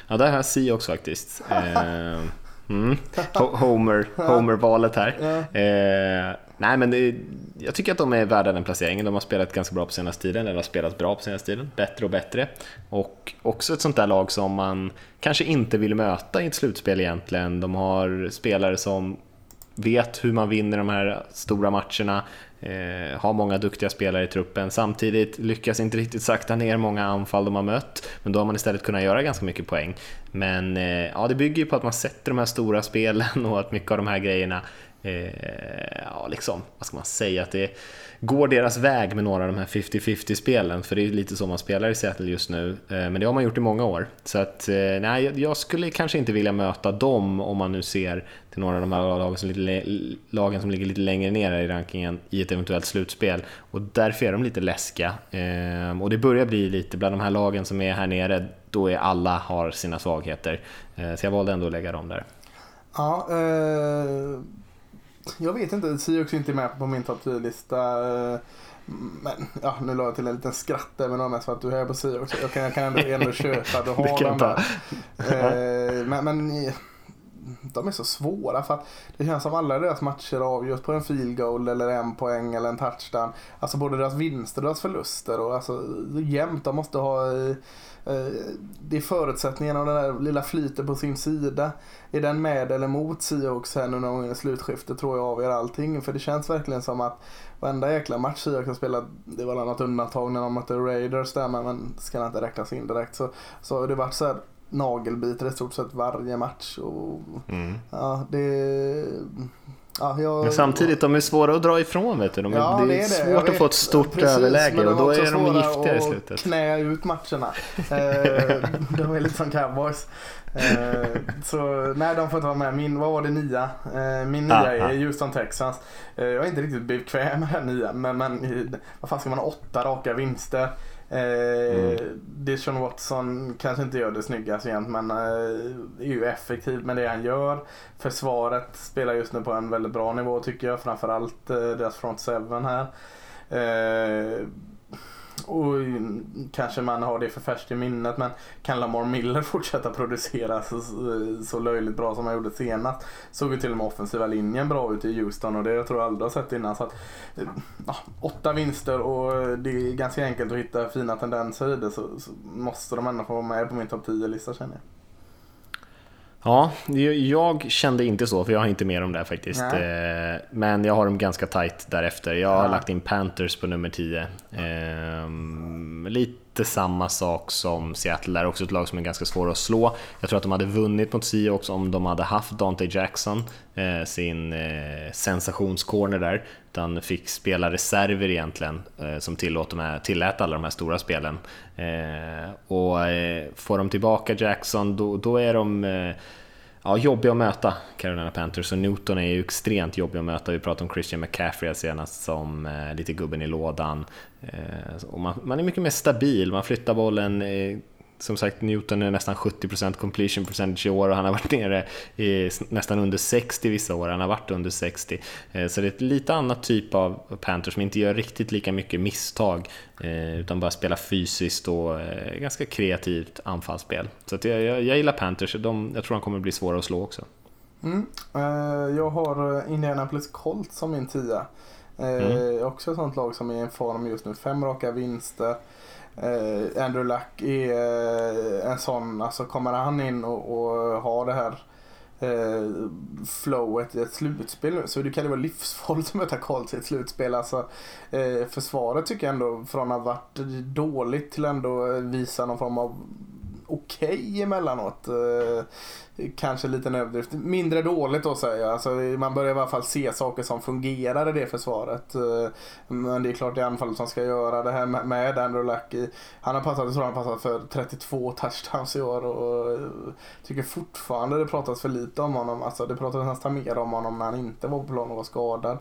Ja, där har jag Seahawks faktiskt. Eh, mm. Homer, Homer-valet här. Eh, nej, men det, jag tycker att de är värda den placeringen. De har spelat ganska bra på senaste tiden, eller har spelat bra på senaste tiden. Bättre och bättre. Och också ett sånt där lag som man kanske inte vill möta i ett slutspel egentligen. De har spelare som vet hur man vinner de här stora matcherna, eh, har många duktiga spelare i truppen. Samtidigt lyckas inte riktigt sakta ner många anfall de har mött, men då har man istället kunnat göra ganska mycket poäng. Men eh, ja, det bygger ju på att man sätter de här stora spelen och att mycket av de här grejerna eh, ja, liksom, vad ska man säga, att det går deras väg med några av de här 50-50 spelen, för det är ju lite så man spelar i Seattle just nu, eh, men det har man gjort i många år. Så att, eh, nej, jag skulle kanske inte vilja möta dem om man nu ser till några av de här lagen som, lite, lagen som ligger lite längre ner i rankingen i ett eventuellt slutspel. Och därför är de lite läskiga. Eh, och det börjar bli lite, bland de här lagen som är här nere, då är alla har sina svagheter. Så jag valde ändå att lägga dem där. Ja, eh, jag vet inte, Seahawks är inte med på min topp 10-lista. Men ja, nu la jag till en liten skratt även om för att du är på Seahawks. Jag kan, jag kan ändå, ändå köpa att du har dem där. Eh, men, men de är så svåra för att det känns som alla deras matcher avgörs på en field goal eller en poäng eller en touchdown. Alltså både deras vinster och deras förluster och alltså jämt. De måste ha eh, Eh, det är förutsättningarna och den där lilla flyten på sin sida. Är den med eller mot Seahawks här nu någon gång i slutskiftet tror jag avgör allting. För det känns verkligen som att varenda jäkla match Seahawks har spelat, det var något undantag när de mötte Raiders där men ska inte räknas in direkt. Så, så har det varit så här nagelbiter i stort sett varje match. Och, mm. ja, det Ja, jag, Men samtidigt, de är svåra att dra ifrån vet du. De, Ja, det är, svårt att vet. få ett stort Precis, överläge och då är de giftiga i slutet. knä ut matcherna. Eh, de är lite som cowboys. Eh, så nej, de får inte vara med. Min, vad var det, nia? Eh, min nia Ah, är. Houston Texans. Jag är inte riktigt bekväm med den nia, men, men vad fan ska man ha åtta raka vinster? Eh, Mm. Dishon Watson kanske inte gör det snyggast jämt men eh, är ju effektiv med det han gör. Försvaret spelar just nu på en väldigt bra nivå tycker jag. Framförallt eh, deras front seven här. Eh, och kanske man har det för färskt i minnet men kan Lamar Miller fortsätta producera så, så löjligt bra som han gjorde senast såg ju till och med offensiva linjen bra ut i Houston och det jag tror jag aldrig har sett innan. Så att, ja, åtta vinster och det är ganska enkelt att hitta fina tendenser i det så, så måste de ändå få vara med på min topp 10-lista känner jag. Ja, jag kände inte så för jag har inte med dem där faktiskt. Nej. Eh, Men jag har dem ganska tight därefter. Jag har Ja. lagt in Panthers på nummer 10. Ehm, lite samma sak som Seattle är också ett lag som är ganska svåra att slå. Jag tror att de hade vunnit mot Seahawks om de hade haft Dante Jackson, eh, sin eh, sensationscorner där, utan fick spela reserver egentligen eh, som tillåt de här, tillät alla de här stora spelen. Eh, och eh, får de tillbaka Jackson, då, då är de eh, Ja, jobbig att möta Carolina Panthers och Newton är ju extremt jobbig att möta. Vi pratade om Christian McCaffrey senast som eh, lite gubben i lådan. Eh, och man, man är mycket mer stabil, man flyttar bollen. Eh, som sagt, Newton är nästan 70% completion percentage i år och han har varit nere i nästan under 60 vissa år. Han har varit under 60. Eh, så det är ett lite annat typ av Panthers som inte gör riktigt lika mycket misstag eh, utan bara spelar fysiskt och eh, ganska kreativt anfallsspel. Så jag, jag, jag gillar Panthers, de, jag tror de kommer bli svåra att slå också. Mm. Jag har Indianapolis Colts som min tia. Mm. Också ett sånt lag som är i en form just nu. Fem raka vinster. Eh, Andrew Luck är eh, en sån, alltså kommer han in och, och har det här eh, flowet i ett slutspel så det kan det vara livsfarligt att möta Colts i ett slutspel. Alltså, eh, försvaret tycker jag ändå från att ha varit dåligt till ändå visa någon form av okej emellanåt. Eh, kanske lite överdrift. Mindre dåligt då säger jag. Alltså, man börjar i alla fall se saker som fungerar i det försvaret. Eh, men det är klart det är anfallet som ska göra det här med, Andrew Lucky. Han har passat, jag tror han har passat för 32 touchdowns i år och eh, tycker fortfarande det pratas för lite om honom. Alltså, det pratas nästan mer om honom när han inte var på plan och var skadad.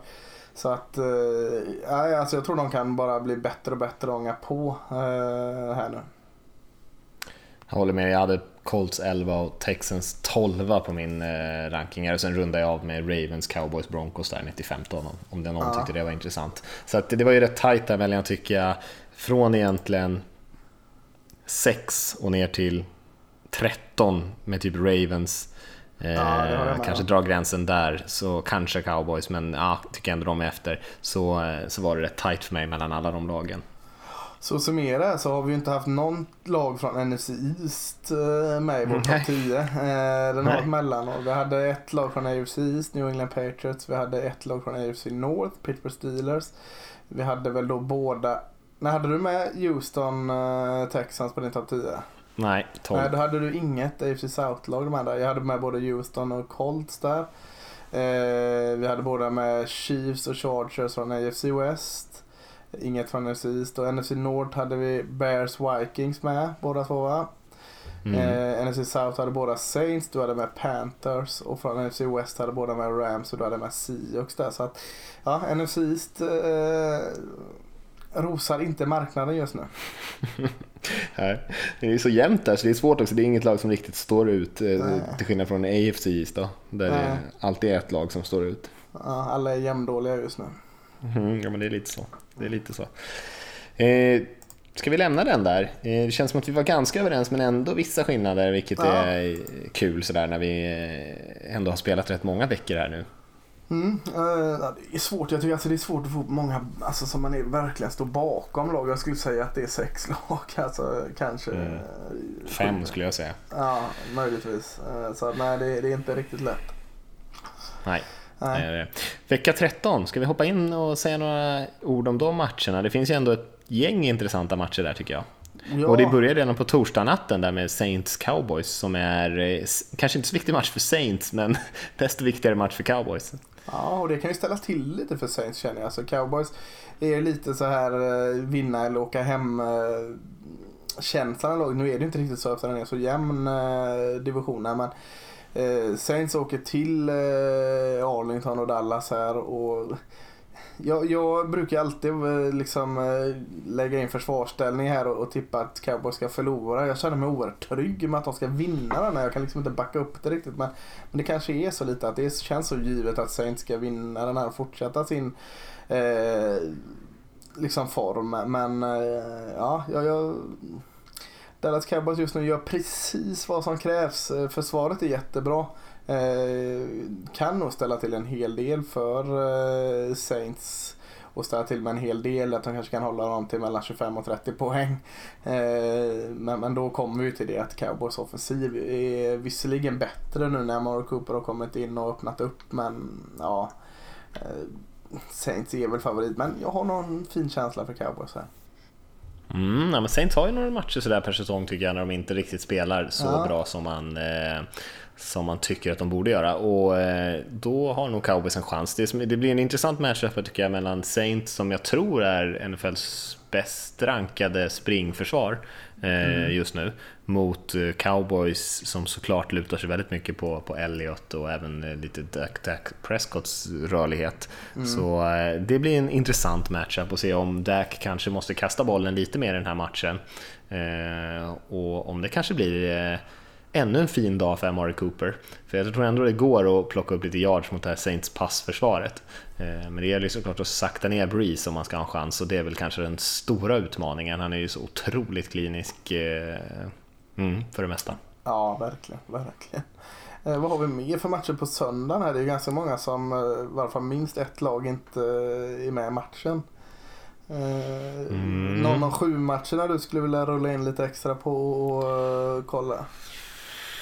Så att, eh, alltså jag tror de kan bara bli bättre och bättre och ånga på eh, här nu. Jag håller med, jag hade Colts 11 och Texans 12 på min eh, ranking och sen rundade jag av med Ravens, Cowboys, Broncos där 95 om, om det någon Ja. tyckte det var intressant. Så att det var ju rätt tajt där mellan tycker jag, från egentligen 6 och ner till 13 med typ Ravens. Eh, Ja, kanske dra gränsen där, så kanske Cowboys, men ja, tycker ändå de är efter. Så, eh, så var det rätt tajt för mig mellan alla de lagen. Så summera så har vi ju inte haft någon lag från NFC East eh, med i vår topp 10. Eh, Den har varit mellanår. Vi hade ett lag från AFC East, New England Patriots. Vi hade ett lag från AFC North, Pittsburgh Steelers. Vi hade väl då båda... När hade du med Houston eh, Texans på din topp 10? Nej, 12. Nej, då hade du inget AFC South-lag med där. Jag hade med både Houston och Colts där. Vi hade båda med Chiefs och Chargers från AFC West. Inget från NFC East. Och NFC North hade vi Bears Vikings med, båda två va? Mm. Eh, NFC South hade båda Saints, du hade med Panthers. Och från NFC West hade båda med Rams och du hade med Seahawks där. Så att, ja, NFC East eh, rosar inte marknaden just nu. Här. Det är så jämnt där så det är svårt också. Det är inget lag som riktigt står ut. eh, Nej. Till skillnad från AFC East då. Där det Nej. alltid är ett lag som står ut. Ja, alla är jämndåliga just nu. Mhm, ja men det är lite så. Det är lite så. Eh, ska vi lämna den där? Eh, det känns som att vi var ganska överens men ändå vissa skillnader vilket Ja. är kul sådär när vi eh, ändå har spelat rätt många veckor här nu. Mm, eh, det är svårt. Jag tycker alltså det är svårt att få många alltså, som man är, verkligen står bakom lag. Jag skulle säga att det är sex lag. Alltså, kanske. Mm. eh, Fem skulle jag säga. Ja, möjligtvis. Så nej, det, det är inte riktigt lätt. Nej. Nej. Eh, Vecka 13, ska vi hoppa in och säga några ord om de matcherna? Det finns ju ändå ett gäng intressanta matcher där tycker jag. Ja, Och det börjar redan på torsdagnatten där med Saints Cowboys som är eh, kanske inte så viktig match för Saints men desto viktigare match för Cowboys. Ja, och det kan ju ställas till lite för Saints känner jag. Alltså Cowboys är lite så här eh, vinna eller åka hem känslan. Nu är det inte riktigt så eftersom den är så jämn divisionen. Men eh, Saints åker till eh, Arlington och Dallas här och jag, jag brukar alltid eh, liksom eh, lägga in försvarsställning här och, och tippa att Cowboys ska förlora. Jag känner mig oerhört trygg med att de ska vinna den här. Jag kan liksom inte backa upp det riktigt. Men, men det kanske är så lite att det känns så givet att Saints ska vinna den här och fortsätta sin eh, liksom form. Men eh, ja, jag, jag Dallas Cowboys just nu gör precis vad som krävs. Eh, försvaret är jättebra. Eh, kan nog ställa till en hel del för eh, Saints och ställa till med en hel del. Att de kanske kan hålla dem till mellan 25 och 30 poäng. Men, men då kommer vi till det att Cowboys offensiv är visserligen bättre nu när Mario Cooper har kommit in och öppnat upp. Men ja, Saints är väl favorit. Men jag har någon fin känsla för Cowboys här. Mm, ja, men Saints har ju några matcher sådär per säsong tycker jag när de inte riktigt spelar så ja. bra som man, eh, som man tycker att de borde göra och eh, då har nog Cowboys en chans. Det, det blir en intressant matchup tycker jag mellan Saints som jag tror är NFLs bäst rankade springförsvar eh, mm. just nu mot eh, Cowboys som såklart lutar sig väldigt mycket på, på Elliot och även eh, lite Dak, Dak Prescotts rörlighet. Mm. Så eh, det blir en intressant matchup att se om Dak kanske måste kasta bollen lite mer i den här matchen. Och om det kanske blir ännu en fin dag för Amari Cooper. För jag tror ändå det går att plocka upp lite yards mot det här Saints passförsvaret. Men det gäller ju såklart att sakta ner Breeze om man ska ha en chans och det är väl kanske den stora utmaningen. Han är ju så otroligt klinisk mm, för det mesta. Ja, verkligen. verkligen. Eh, vad har vi mer för matcher på söndagen? Här? Det är ganska många som, i varje fall minst ett lag, inte är med i matchen. Mm. Någon av sju matcherna du skulle vilja rulla in lite extra på och kolla?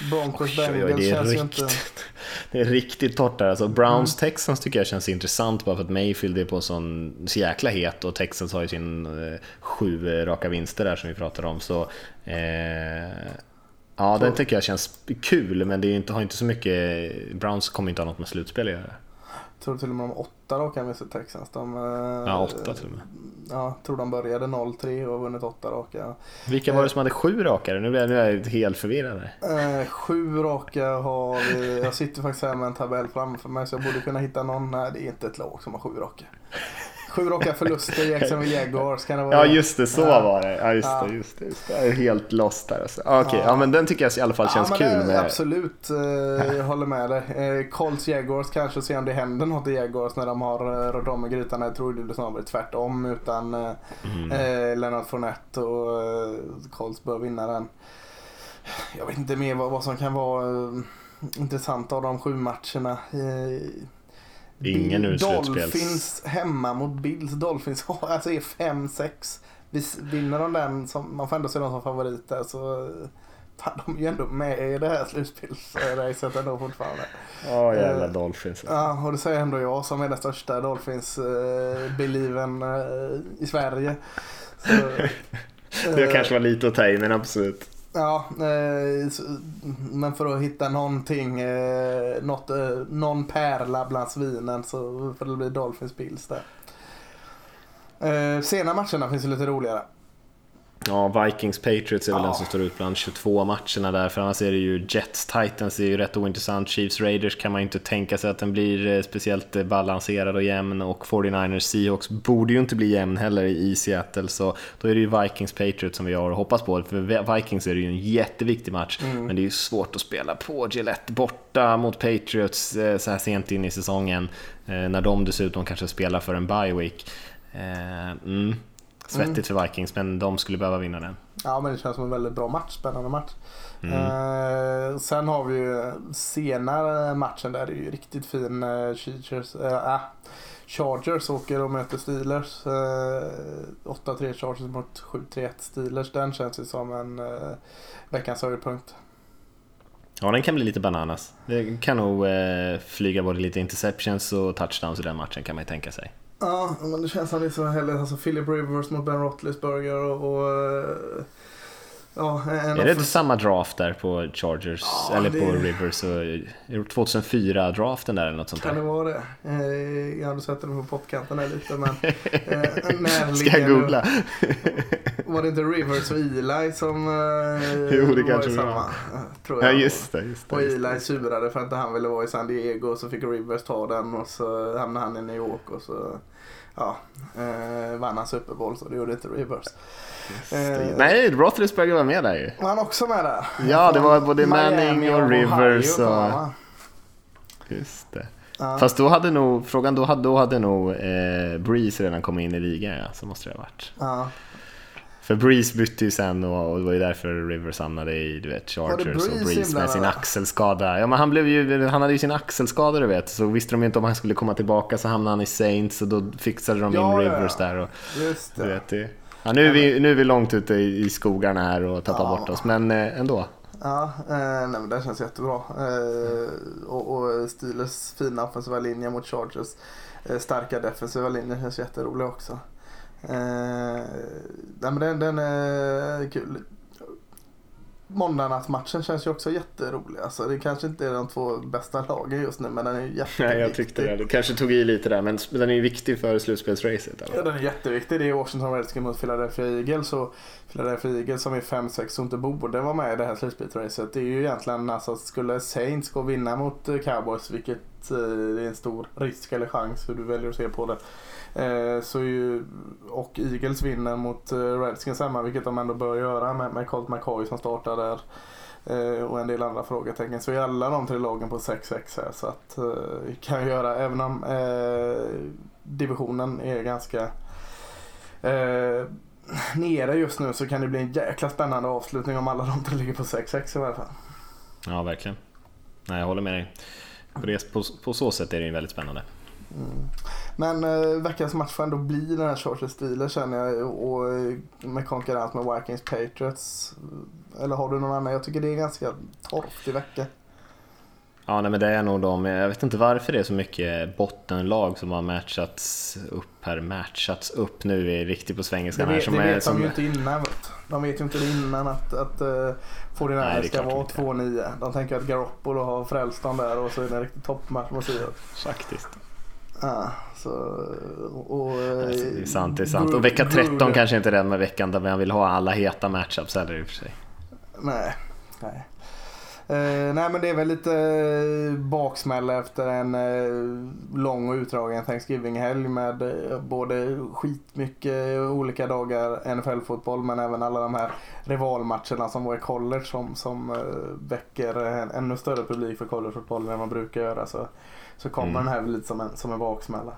Broncos Bengals det känns ju inte... Det är riktigt torrt där. Alltså Browns mm. Texans tycker jag känns intressant bara för att Mayfield är på sån så jäkla het och Texans har ju sin eh, sju raka vinster där som vi pratade om. Så, eh, ja, den tycker jag känns kul men det inte, har inte så mycket... Browns kommer inte ha något med slutspel att göra tror till och med de åtta raka med Texans. De, eh, ja, åtta till och med. Ja, tror de började 0-3 och har vunnit åtta raka. Vilka var det som hade sju raka? Nu blir jag, nu är jag helt förvirrad. Eh, sju raka har vi. Jag sitter faktiskt här med en tabell framför mig så jag borde kunna hitta någon. Nej, det är inte ett lag som har sju raka. Sju raka förluster i Jacksonville Jaguars kan det vara. Ja just det, så var det. Ja just det, just det. Just det. Jag är helt lost där. Alltså. Okej, okay, ja. ja. men den tycker jag i alla fall känns ja, kul. Med... Absolut, eh, jag håller med dig. Eh, Colts Jaguars kanske, se om det händer något i Jaguars när de har eh, rört om i grytan. Jag tror det snarare tvärtom utan mm. eh, Leonard Fournette och eh, Colts bör vinna den. Jag vet inte mer vad, vad som kan vara eh, intressant av de sju matcherna. Eh, Ingen ur Dolphins hemma mot Bills. Dolphins alltså är 5-6. Vinner de den, som, man får ändå se dem som favoriter, så fan, de är ju ändå med i det här slutspelsracet ändå fortfarande. Ja, oh, jävla uh, Dolphins. Ja, och det säger ändå jag som är den största Dolphins-believen uh, uh, i Sverige. Så, det kanske var lite att ta i, men absolut. Ja, eh, men för att hitta någonting, eh, något, eh, någon pärla bland svinen så får det bli Dolphins Bills där. Senare sena matcherna finns ju lite roligare. Ja, Vikings Patriots är väl ja. den som står ut bland 22 matcherna där, för annars är det ju Jets Titans, det är ju rätt ointressant. Chiefs Raiders kan man ju inte tänka sig att den blir eh, speciellt eh, balanserad och jämn och 49ers Seahawks borde ju inte bli jämn heller i Seattle, så då är det ju Vikings Patriots som vi har att hoppas på. För Vikings är det ju en jätteviktig match, mm. men det är ju svårt att spela på Gillette borta mot Patriots eh, så här sent in i säsongen, när de dessutom kanske spelar för en bye week. Mm. Svettigt mm. för Vikings, men de skulle behöva vinna den. Ja, men det känns som en väldigt bra match. Spännande match. Mm. Eh, sen har vi ju senare matchen där det är ju riktigt fin. Eh, Chargers, eh, Chargers åker och möter Steelers. Eh, 8-3 Chargers mot 7-3 Steelers. Den känns ju som en eh, veckans höjdpunkt. Ja, den kan bli lite bananas. Det kan nog eh, flyga både lite interceptions och touchdowns i den matchen kan man ju tänka sig. Ja, men det känns som det är så heller, alltså Philip Rivers mot Ben Roethlisberger och, och eh, Ja, Är det inte samma draft där på Chargers, Ja, eller det- på Rivers? Och, 2004-draften där eller något sånt Kan det där? vara det? Eh, jag hade sett den på pottkanten här lite men... Eh, Ska jag googla? Var det inte Rivers och Eli som eh, Jo, det var i samma? var. Tror Ja jag. just det, just det. Och. Eli surade för att han ville vara i San Diego så fick Rivers ta den och så hamnade han i New York och så ja, eh, vann han Super Bowl så det gjorde inte Rivers. Eh, Nej, Roethlisberger var med där ju. Var han också med där? Ja, det var både Manning och Ohio, Rivers och... va? Just det. Ja. Fast då hade nog, frågan då hade, då hade nog eh, Breeze redan kommit in i ligan ja, så måste det ha varit. Ja. För Breeze bytte ju sen och, och det var ju därför Rivers hamnade i du vet, Chargers och Breeze med sin axelskada. Ja men han, blev ju, han hade ju sin axelskada du vet, så visste de ju inte om han skulle komma tillbaka så hamnade han i Saints och då fixade de Ja, in ja, ja. Rivers där. Och, Just du det. vet, det. Ja, nu, är vi, nu är vi långt ute i, i skogarna här och tappar Ja. bort oss, men eh, ändå. Ja, eh, nej, men det känns jättebra. Eh, och, och Steelers fina offensiva linje mot Chargers eh, starka defensiva linje känns jätterolig också. Eh, nej, men den, den är kul. Måndagsmatchen känns ju också jätterolig. Alltså, det kanske inte är de två bästa lagen just nu men den är jätteviktig. Nej, jag tyckte det. Du kanske tog i lite där, men den är ju viktig för slutspelsracet. Ja, Eller? den är jätteviktig. Det är Washington Redskins mot Philadelphia Eagles. Och Philadelphia Eagles som är 5-6 och inte borde vara med i det här slutspelsracet. Det är ju egentligen alltså skulle Saints gå och vinna mot Cowboys, vilket eh, är en stor risk eller chans hur du väljer att se på det. Eh, så ju, och Eagles vinner mot eh, Redskins hemma, vilket de ändå bör göra med, med Colt McCoy som startar där. Eh, och en del andra frågetecken. Så är alla de tre lagen på 6-6 här. Så att eh, vi kan göra, även om eh, divisionen är ganska eh, nere just nu så kan det bli en jäkla spännande avslutning om alla de tre ligger på 6-6 i alla fall. Ja, verkligen. Nej, jag håller med dig. På, det, på, på så sätt är det ju väldigt spännande. Men eh, veckans match får ändå bli den här Chargers Steelers känner jag och eh, med konkurrens med Vikings Patriots. Eller har du någon annan? Jag tycker det är en ganska torftig vecka. Ja, nej, men det är nog de. Jag vet inte varför det är så mycket bottenlag som har matchats upp här. Matchats upp nu är riktigt på svengelska här. vet, Som det är, vet som, de ju inte innan. De vet ju inte innan att, att uh, 49 Nej, det är ska vara inte. 2-9. De tänker att Garoppolo har frälst dem där och så är det en riktig toppmatch mot. Faktiskt. Ja, så, och, och, Det är sant, det är sant. Och vecka 13 kanske inte är den med veckan där man vill ha alla heta matchups heller i och för sig. Nej. nej. Eh, nej men det är väl lite eh, baksmälla efter en eh, lång och utdragen Thanksgiving-helg med eh, både skitmycket olika dagar NFL-fotboll men även alla de här rivalmatcherna som var i college som, som eh, väcker en ännu större publik för collegefotbollen än man brukar göra. Så, så kommer Mm. den här lite som en, som en baksmälla.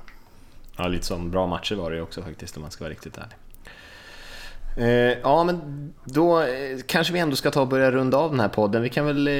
Ja, lite som bra matcher var det ju också faktiskt om man ska vara riktigt ärlig. Eh, ja, men då eh, kanske vi ändå ska ta och börja runda av den här podden. Vi kan väl eh,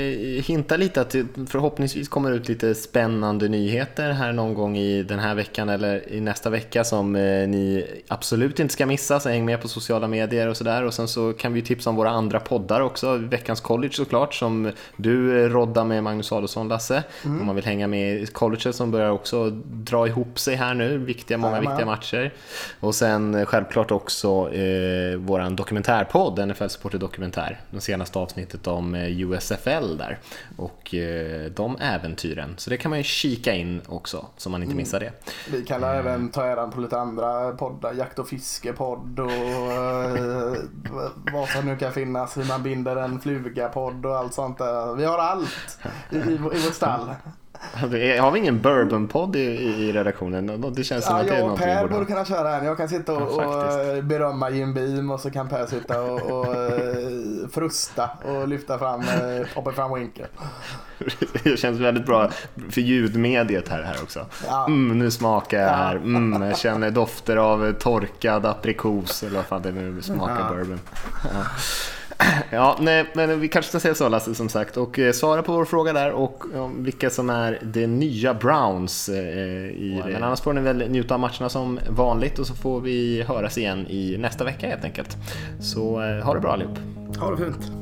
hinta lite att det förhoppningsvis kommer ut lite spännande nyheter här någon gång i den här veckan eller i nästa vecka som ni absolut inte ska missa. Så häng med på sociala medier och sådär. Och sen så kan vi tipsa om våra andra poddar också. Veckans College såklart som du roddar med Magnus Adolfsson, Lasse. Om man vill hänga med i colleget som börjar också dra ihop sig här nu. Viktiga, många viktiga matcher. Och sen självklart också eh, våran dokumentärpodd, NFL Supporter Dokumentär. Det senaste avsnittet om eh, USFL där. Och eh, de äventyren. Så det kan man ju kika in också, så man inte missar det. Vi kan även ta äran på lite andra poddar, jakt och fiskepodd och eh, vad som nu kan finnas, hur man binder en fluga-podd och allt sånt där. Vi har allt i, i, i vårt stall. Har vi ingen bourbon-podd i, i redaktionen? Det känns som Ja, att det är jag och någonting Per borde kunna köra en. Jag kan sitta och, Ja, och eh, berömma Jim Beam och så kan Per sitta och, och eh, frusta och lyfta fram eh, Poppa fram Winkel. Det känns väldigt bra för ljudmediet här, här också. Ja. Mm, nu smakar jag Ja. här. Mm, jag känner dofter av torkad aprikos eller vad fan det nu smakar bourbon. Ja. Nej, men vi kanske ska säga så Lasse som sagt och eh, svara på vår fråga där och om vilka som är det nya Browns eh, i det. Men annars får ni väl njuta av matcherna som vanligt och så får vi höras igen i nästa vecka helt enkelt. Så eh, ha det bra allihop. Ha det fint.